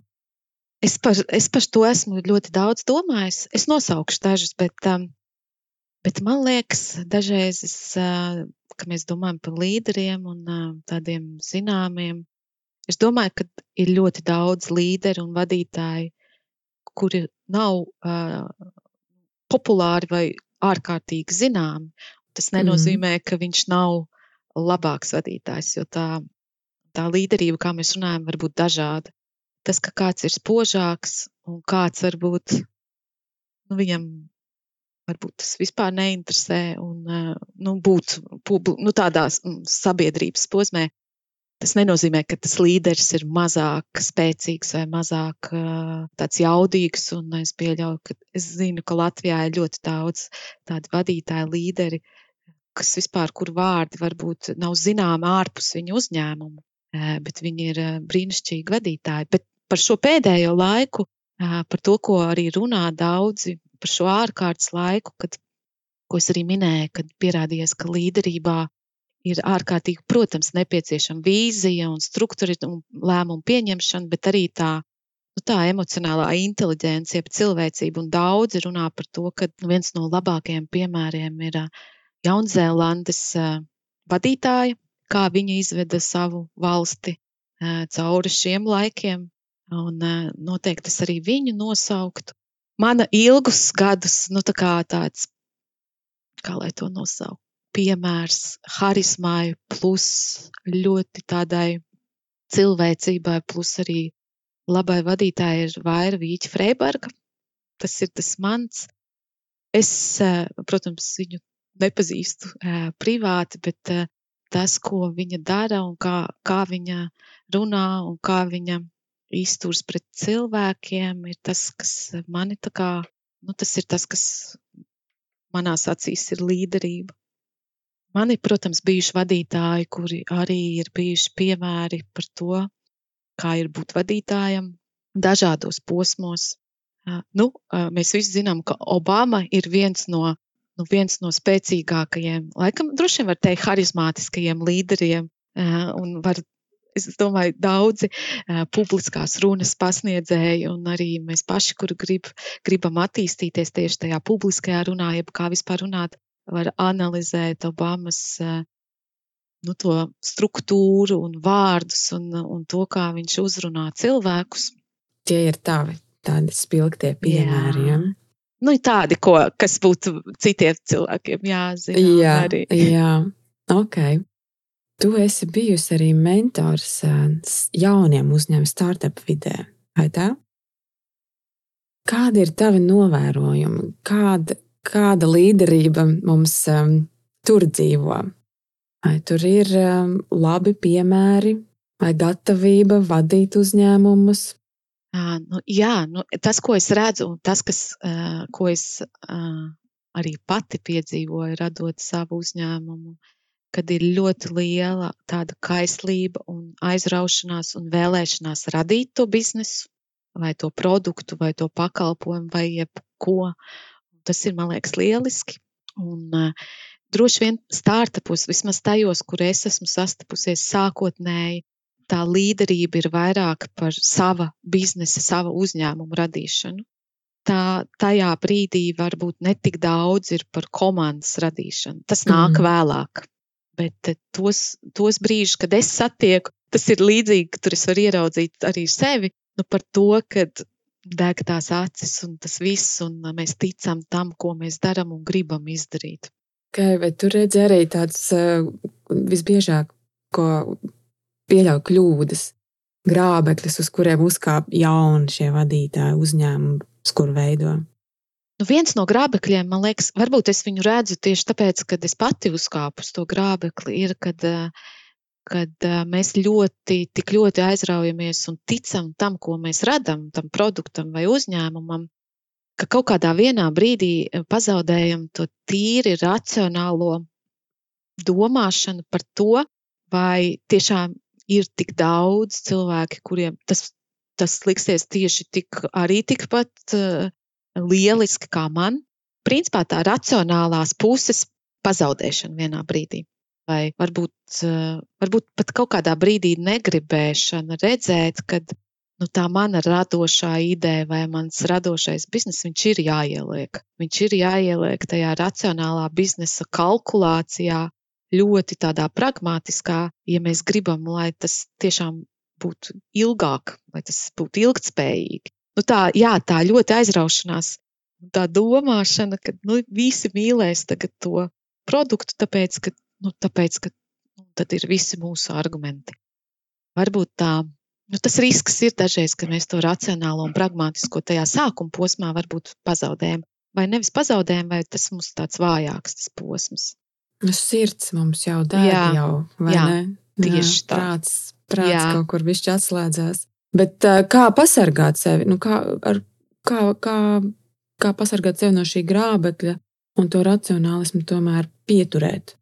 Es par, es par to esmu ļoti daudz domājis. Es nosaukšu dažus, bet, um, bet man liekas, dažreiz es uh, ka mēs domājam par līderiem un tādiem zināmiem. Es domāju, ka ir ļoti daudz līderu un vadītāju, kuri nav uh, populāri vai ārkārtīgi zināmi. Tas nenozīmē, mm. ka viņš nav labāks vadītājs, jo tā, tā līderība, kā mēs runājam, var būt dažāda. Tas, ka kāds ir spožāks un kāds varbūt nu, viņam varbūt tas vispār neinteresē un nu, būt nu, tādā sabiedrības posmē. Tas nenozīmē, ka tas līderis ir mazāk spēcīgs vai mazāk tāds jaudīgs. Es pieļauju, ka es zinu, ka Latvijā ir ļoti daudz tādu vadītāju līderi, kas vispār, kur vārdi varbūt nav zināmi ārpus viņu uzņēmumu, bet viņi ir brīnišķīgi vadītāji. Bet par šo pēdējo laiku, par to, ko arī runā daudzi par šo ārkārtas laiku, kad, ko es arī minēju, kad pierādījās, ka līderībā ir ārkārtīgi, protams, nepieciešama vīzija un struktūra un lēmumu pieņemšana, bet arī tā, nu, tā emocionālā inteliģence, jeb cilvēcība. Un daudzi runā par to, ka viens no labākajiem piemēriem ir Jaunzēlandes vadītāja, kā viņa izveda savu valsti cauri šiem laikiem. Un noteikti es arī viņu nosauktu mana ilgus gadus, nu, tā kā tāds, kā lai to nosauc, piemērs harizmai, plus ļoti tādai cilvēcībai, plus arī labai vadītājai ir Vaira Vīķa Freiberga. Tas ir tas mans. Es, eh, protams, viņu nepazīstu privāti, bet tas, ko viņa dara un kā, kā viņa runā un kā viņa izturs pret cilvēkiem ir tas, kas mani tā kā, nu, tas ir tas, kas manās acīs ir līderība. Man ir, protams, bijuši vadītāji, kuri arī ir bijuši piemēri par to, kā ir būt vadītājam dažādos posmos. Nu, mēs visi zinām, ka Obama ir viens no, nu, viens no spēcīgākajiem, laikam, droši vien var teikt, harizmātiskajiem līderiem. Un var es domāju, daudzi uh, publiskās runas pasniedzēji un arī mēs paši, kur grib, gribam attīstīties tieši tajā publiskajā runā, jeb kā vispār runāt, var analizēt Obamas uh, nu, to struktūru un vārdus un, un to, kā viņš uzrunā cilvēkus. tie ir tavi tādi spilgtie piemēri. Ja? Nu, tādi, ko, kas būtu citiem cilvēkiem jāzina. Jā, arī. jā, ok. Tu esi bijusi arī mentors jauniem uzņēmumiem, startup vidē, vai tā? Kādi ir tavi novērojumi? Kāda, kāda līderība mums um, tur dzīvo? Vai tur ir um, labi piemēri, vai gatavība vadīt uzņēmumus? Uh, nu, jā, nu, tas, ko es redzu, un tas, kas, uh, ko es uh, arī pati piedzīvoju, radot savu uzņēmumu, kad ir ļoti liela tāda kaislība un aizraušanās un vēlēšanās radīt to biznesu, vai to produktu, vai to pakalpojumu, vai jebko. Tas ir, man liekas, lieliski. Un, uh, droši vien startupos, vismaz tajos, kur es esmu sastapusies sākotnēji, tā līderība ir vairāk par sava biznesa, sava uzņēmuma radīšanu. Tā, tajā brīdī varbūt netik daudz ir par komandas radīšanu. Tas nāk mm. vēlāk. Bet eh, tos, tos brīžus, kad es satieku, tas ir līdzīgi, tur es varu ieraudzīt arī sevi nu, par to, ka deg tās acis un tas viss, un eh, mēs ticam tam, ko mēs darām un gribam izdarīt. Okay, bet tur redzi arī tāds uh, visbiežāk, ko pieļauj kļūdas, grābekļus, uz kuriem uzkāp jauni šie vadītāji uzņēmumi, kur veido. Nu, viens no grābekļiem, man liekas, varbūt es viņu redzu tieši tāpēc, ka es pati uzkāpu uz to grābekli, ir, kad, kad eh, mēs ļoti, tik ļoti aizraujamies un ticam tam, ko mēs radām, tam produktam vai uzņēmumam, ka kaut kādā vienā brīdī eh, pazaudējam to tīri racionālo domāšanu par to, vai tiešām ir tik daudz cilvēki, kuriem tas, tas liksies tieši tik, arī tikpat uh, lieliski kā man. Principā tā racionālās puses pazaudēšana vienā brīdī. Vai varbūt, eh, varbūt pat kaut kādā brīdī negribēšana redzēt, ka nu, tā mana radošā ideja vai mans radošais bizness, viņš ir jāieliek. Viņš ir jāieliek tajā racionālā biznesa kalkulācijā, ļoti tādā pragmatiskā, ja mēs gribam, lai tas tiešām būtu ilgāk, lai tas būtu ilgtspējīgi nu, tā, jā, tā ļoti aizraušanās, tā domāšana, ka nu, visi mīlēs to produktu, tāpēc, ka, nu, tāpēc, ka nu, tad ir visi mūsu argumenti. Varbūt tā, nu, tas risks ir dažreiz, ka mēs to racionālo un pragmatisko tajā sākuma posmā varbūt pazaudējam. Vai nevis pazaudējam, vai tas mums tāds vājāks tas posms. Nu, sirds mums jau dara, jau, vai jā, ne? Tieši jā, tā. Prāts, prāts jā. kaut kur višķi atslēdzās. Bet kā pasargāt sevi? Nu, kā, ar, kā, kā, kā pasargāt sevi no šī grābekļa un to racionālismu tomēr pieturēt?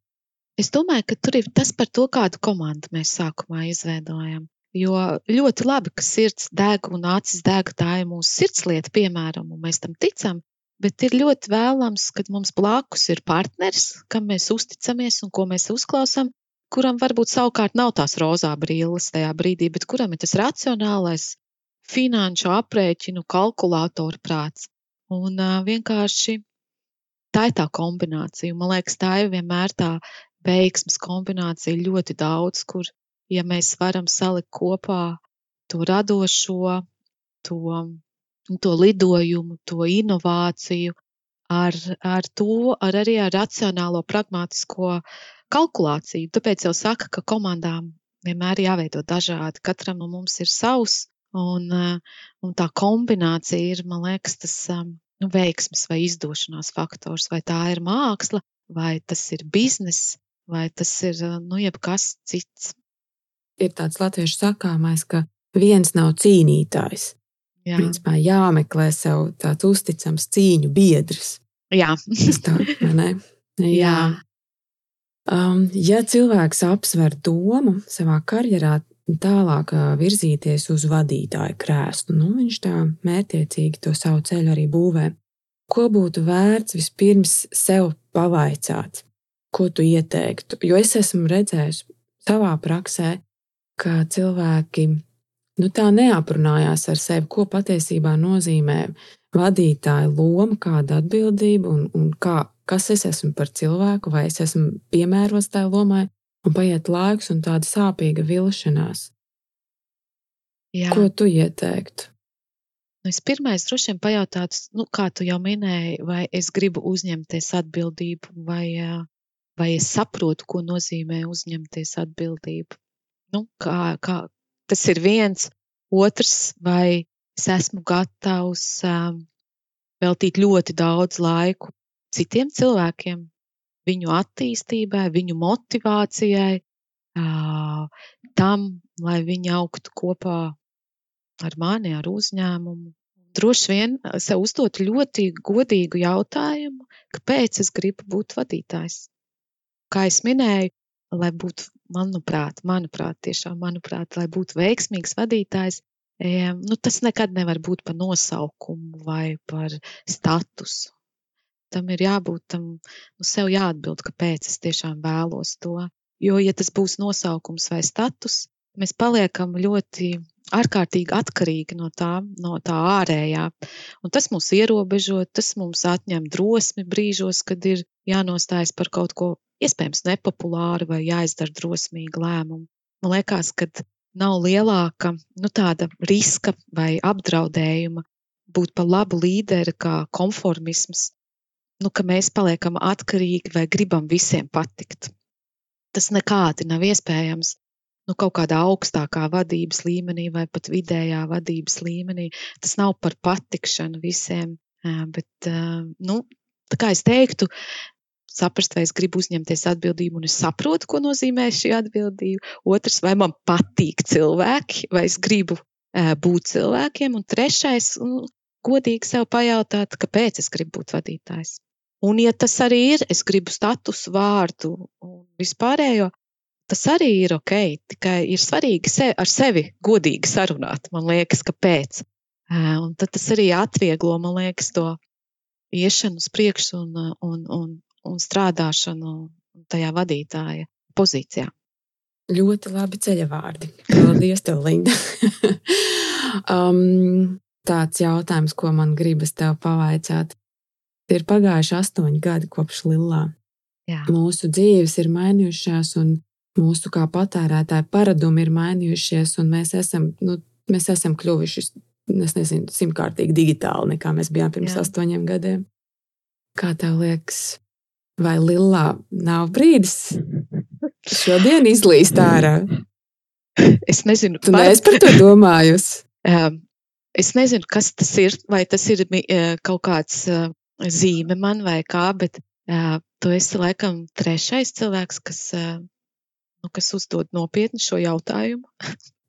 Es domāju, ka tur ir tas par to, kādu komandu mēs sākumā izveidojam. Jo ļoti labi, ka sirds deg un acis deg, tā ir mūsu sirdslieta, piemēram, un mēs tam ticam. Bet ir ļoti vēlams, ka mums blakus ir partneris, kam mēs uzticamies un ko mēs uzklausām, kuram varbūt savukārt nav tās rozā brilles tajā brīdī, bet kuram ir tas racionālais, finanšu aprēķinu, kalkulātoru prāts. Un uh, vienkārši tā ir tā kombinācija. Man liekas, tā ir vienmēr tā veiksmes kombinācija ļoti daudz, kur, ja mēs varam salikt kopā to radošo, to, to lidojumu, to inovāciju, ar, ar to, ar arī ar racionālo, pragmatisko kalkulāciju. Tāpēc jau saka, ka komandām vienmēr jāveido dažādi. Katram no mums ir savs, un, un tā kombinācija ir, man liekas, tas um, nu, veiksmes vai izdošanās faktors. Vai tā ir māksla, vai tas ir bizness, vai tas ir eh, nu, jebkas cits. Ir tāds latviešu sakāmais, ka viens nav cīnītājs. Jā. Principā jāmeklē sev tāds uzticams cīņu biedrs. Jā, tā, ne? Jā. Um, ja cilvēks apsver domu savā karjerā tālāk virzīties uz vadītāju krēslu, nu, viņš tā mērķiecīgi to savu ceļu arī būvē. Ko būtu vērts vispirms sev pavaicāt, ko tu ieteiktu? Jo es esmu redzējis savā praksē, ka cilvēki nu, tā neaprunājās ar sevi, ko patiesībā nozīmē vadītāja loma, kāda atbildība un, un kā kas es esmu par cilvēku, vai es esmu piemērots tajā lomai, un paiet laiks un tāda sāpīga vilšanās. Jā. Ko tu ieteiktu? Nu, es pirmais droši vien pajautātu, nu, kā tu jau minēji, vai es gribu uzņemties atbildību, vai, vai es saprotu, ko nozīmē uzņemties atbildību. Nu, kā, kā, tas ir viens, otrs, vai es esmu gatavs um, veltīt ļoti daudz laiku citiem cilvēkiem, viņu attīstībai, viņu motivācijai, uh, tam, lai viņi augtu kopā ar mani, ar uzņēmumu. Droši vien sev uzdot ļoti godīgu jautājumu, kāpēc es gribu būt vadītājs. Kā es minēju, lai būtu, manuprāt, manuprāt, tiešām, manuprāt, lai būtu veiksmīgs vadītājs, nu, tas nekad nevar būt par nosaukumu vai par statusu. Tam ir jābūt tam, nu, sev jāatbild, kāpēc es tiešām vēlos to. Jo, ja tas būs nosaukums vai status, mēs paliekam ļoti ārkārtīgi atkarīgi no tā, no tā ārējā. Un tas mūs ierobežo, tas mums atņem drosmi brīžos, kad ir jānostājas par kaut ko iespējams nepopulāru vai jāizdara drosmīgi lēmumu. Man liekas, ka nav lielāka nu, tāda riska vai apdraudējuma būt par labu līderi kā konformisms, nu, ka mēs paliekam atkarīgi vai gribam visiem patikt. Tas nekādi nav iespējams nu, kaut kādā augstākā vadības līmenī vai pat vidējā vadības līmenī. Tas nav par patikšanu visiem, bet, nu, tā kā es teiktu, saprast, vai es gribu uzņemties atbildību, un es saprotu, ko nozīmē šī atbildība. Otrs, vai man patīk cilvēki, vai es gribu būt cilvēkiem. Un trešais, nu, godīgi sev pajautāt, kāpēc es gribu būt vadītājs. Un, ja tas arī ir, es gribu statusu, vārdu un vispārējo, tas arī ir ok. Tikai ir svarīgi se, ar sevi godīgi sarunāt. Man liekas, kāpēc. Un tad tas arī atvieglo, man liekas, to iešanu uz priekšu un, un, un, un strādāšanu tajā vadītāja pozīcijā. Ļoti labi ceļa vārdi. Paldies, tev, Linda. um, tāds jautājums, ko man gribas tev pavaicāt. Ir pagājuši astoņi gadi kopš Lillā. Jā. Mūsu dzīves ir mainījušās, un mūsu kā patērētāju paradumi ir mainījušies, un mēs esam, nu, mēs esam kļuvuši, es nezinu, simtkārtīgi digitāli nekā mēs bijām pirms Jā. astoņiem gadiem. Kā tev liekas, vai Lillā nav brīdis šodien izlīst ārā? Es nezinu, tu neesi par to domājusi. Es nezinu, kas tas ir, vai tas ir uh, kaut kāds uh, zīme man vai kā, bet uh, tu esi laikam trešais cilvēks, kas nu, kas uzdod nopietni šo jautājumu.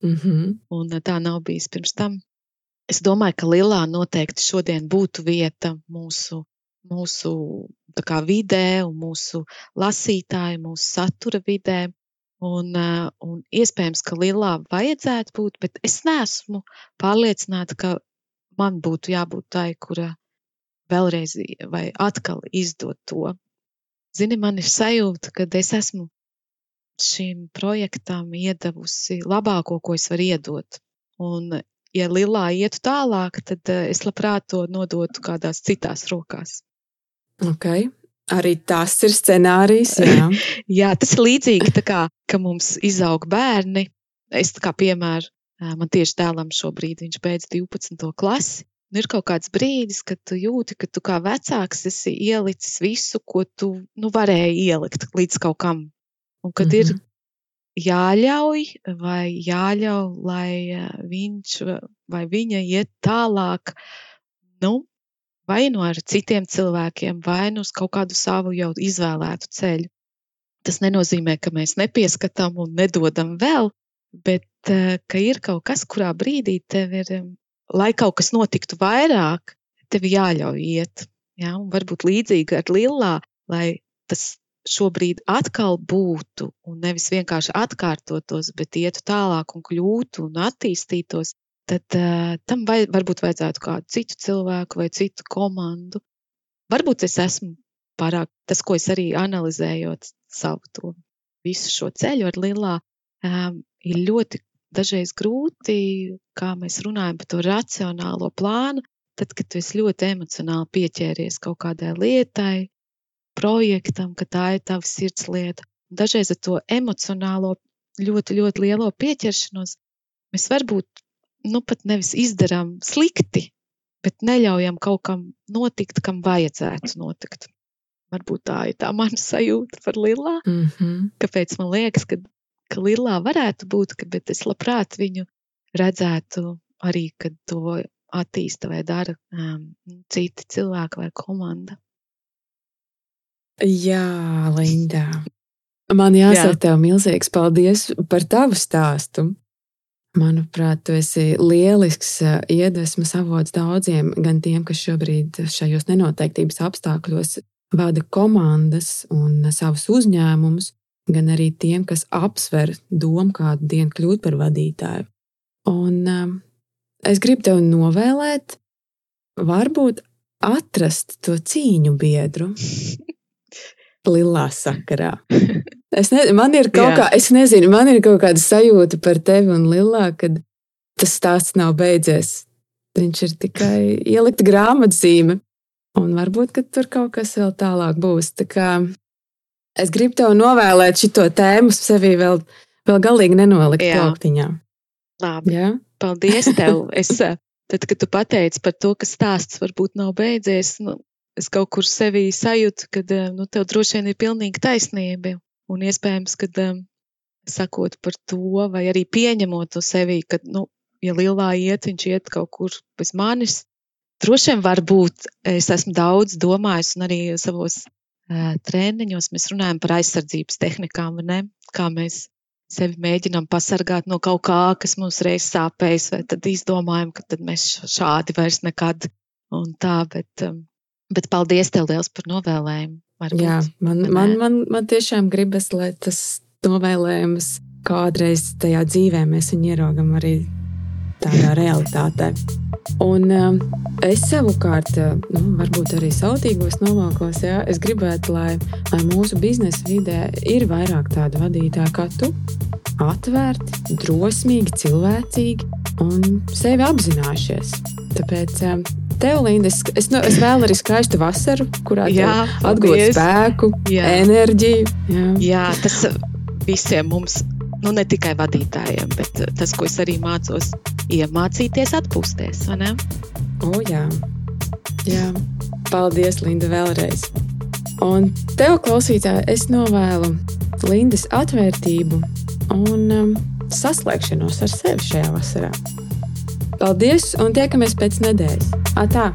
Mm -hmm. Un eh, tā nav bijis pirms tam. Es domāju, ka Lilā noteikti šodien būtu vieta mūsu, mūsu kā, vidē, mūsu lasītāju, mūsu satura vidē. Un, eh, un iespējams, ka Lilā vajadzētu būt, bet es neesmu pārliecināta, ka man būtu jābūt tai, kura vēlreiz vai atkal izdod to. Zini, man ir sajūta, ka es esmu šim projektam iedavusi labāko, ko es varu iedot. Un, ja Lilā ietu tālāk, tad eh, es labprāt to nodotu kādās citās rokās. Okay. Arī tas ir scenārijs. Jā, jā tas ir līdzīgi, kā, ka mums izaug bērni. Es kā piemēru, man tieši dēlam šobrīd viņš beidz 12. klasi. Nu, ir kaut kāds brīdis, kad tu jūti, ka tu kā vecāks esi ielicis visu, ko tu nu, varēji ielikt līdz kaut kam. Un kad mm -hmm. ir mhm. jāļauj vai jāļauj, lai viņš vai viņa iet tālāk, nu, vai nu ar citiem cilvēkiem, vai nu uz kaut kādu savu jau izvēlētu ceļu. Tas nenozīmē, ka mēs nepieskatām un nedodam vēl, bet ka ir kaut kas, kurā brīdī tev ir, lai kaut kas notiktu vairāk, tev jāļauj iet. Ja? Un varbūt līdzīgi ar Lillā, lai tas šobrīd atkal būtu un nevis vienkārši atkārtotos, bet ietu tālāk un kļūtu un attīstītos, tad uh, tam vai, varbūt vajadzētu kādu citu cilvēku vai citu komandu. Varbūt es esmu pārāk tas, ko es arī analizējot savu to visu šo ceļu ar Lilā, um, ir ļoti dažreiz grūti, kā mēs runājam par to racionālo plānu, tad, kad tu esi ļoti emocionāli pieķēries kaut kādai lietai, projektam, ka tā ir tava sirds lieta. Dažreiz ar to emocionālo, ļoti, ļoti lielo pieķeršanos mēs varbūt nu, pat nevis izdarām slikti, bet neļaujam kaut kam notikt, kam vajadzētu notikt. Varbūt tā ir tā mana sajūta par Lilā. Mm -hmm. Kāpēc man liekas, ka, ka Lilā varētu būt, ka, bet es labprāt viņu redzētu arī, kad to attīsta vai dara um, citi cilvēki vai komanda. Jā, Linda. Man jāsaka, Jā. tev milzīgs paldies par tavu stāstu. Manuprāt, tu esi lielisks iedvesmas avots daudziem, gan tiem, kas šobrīd šajos nenoteiktības apstākļos vada komandas un savus uzņēmumus, gan arī tiem, kas apsver domu kādu dienu kļūt par vadītāju. Un um, es gribu tev novēlēt, varbūt atrast to cīņu biedru Lilā sakarā. Es ne, man ir kaut kā, es nezinu, man ir kaut kāda sajūta par tevi un Lilā, kad tas stāsts nav beidzies. Viņš ir tikai ielikt grāmatzīme, un varbūt tur kaut kas vēl tālāk būs. Tā kā es gribu tev novēlēt šo tēmu sevī vēl, vēl galīgi nenolikt plauktiņā. Labi. Jā? Paldies tev! Es, tad, kad tu pateici par to, ka stāsts varbūt nav beidzies, nu, es kaut kur sevī sajūtu, ka nu, tev droši vien ir pilnīgi taisnība. Un iespējams, ka sakot par to, vai arī pieņemot to sevī, ka, nu, ja lielā iet, viņš iet kaut kur bez manis. Droši vien var būt, es esmu daudz domājis, un arī savos uh, treniņos mēs runājam par aizsardzības tehnikām, ne? kā mēs sevi mēģinām pasargāt no kaut kā, kas mums reiz sāpēs, vai tad izdomājam, ka tad mēs šādi vairs nekad un tā, bet, um, bet paldies tev liels par novēlējumu. Varbūt, Jā, man, man, man, man tiešām gribas, lai tas novēlējums kādreiz tajā dzīvē mēs viņu ieraugam arī tādā realitātē. Un um, es savukārt, uh, nu, varbūt arī sautīgos nolūkos, jā, es gribētu, lai, lai mūsu biznesa vidē ir vairāk tādu vadītāju kā tu. Atvērti, drosmīgi, cilvēcīgi un sevi apzinājušies. Tāpēc um, Tev, Linda, es, es, nu, es vēlu arī skaistu vasaru, kurā atgūt spēku, jā. enerģiju. Jā. jā, tas visiem mums, nu ne tikai vadītājiem, bet tas, ko es arī mācos, iemācīties atpūsties. O, jā. jā. Paldies, Linda, vēlreiz. Un tev, klausītāji, es novēlu Lindas atvērtību un um, saslēgšanos ar sevi šajā vasarā. Paldies un tiekamies pēc nedēļas! Atā!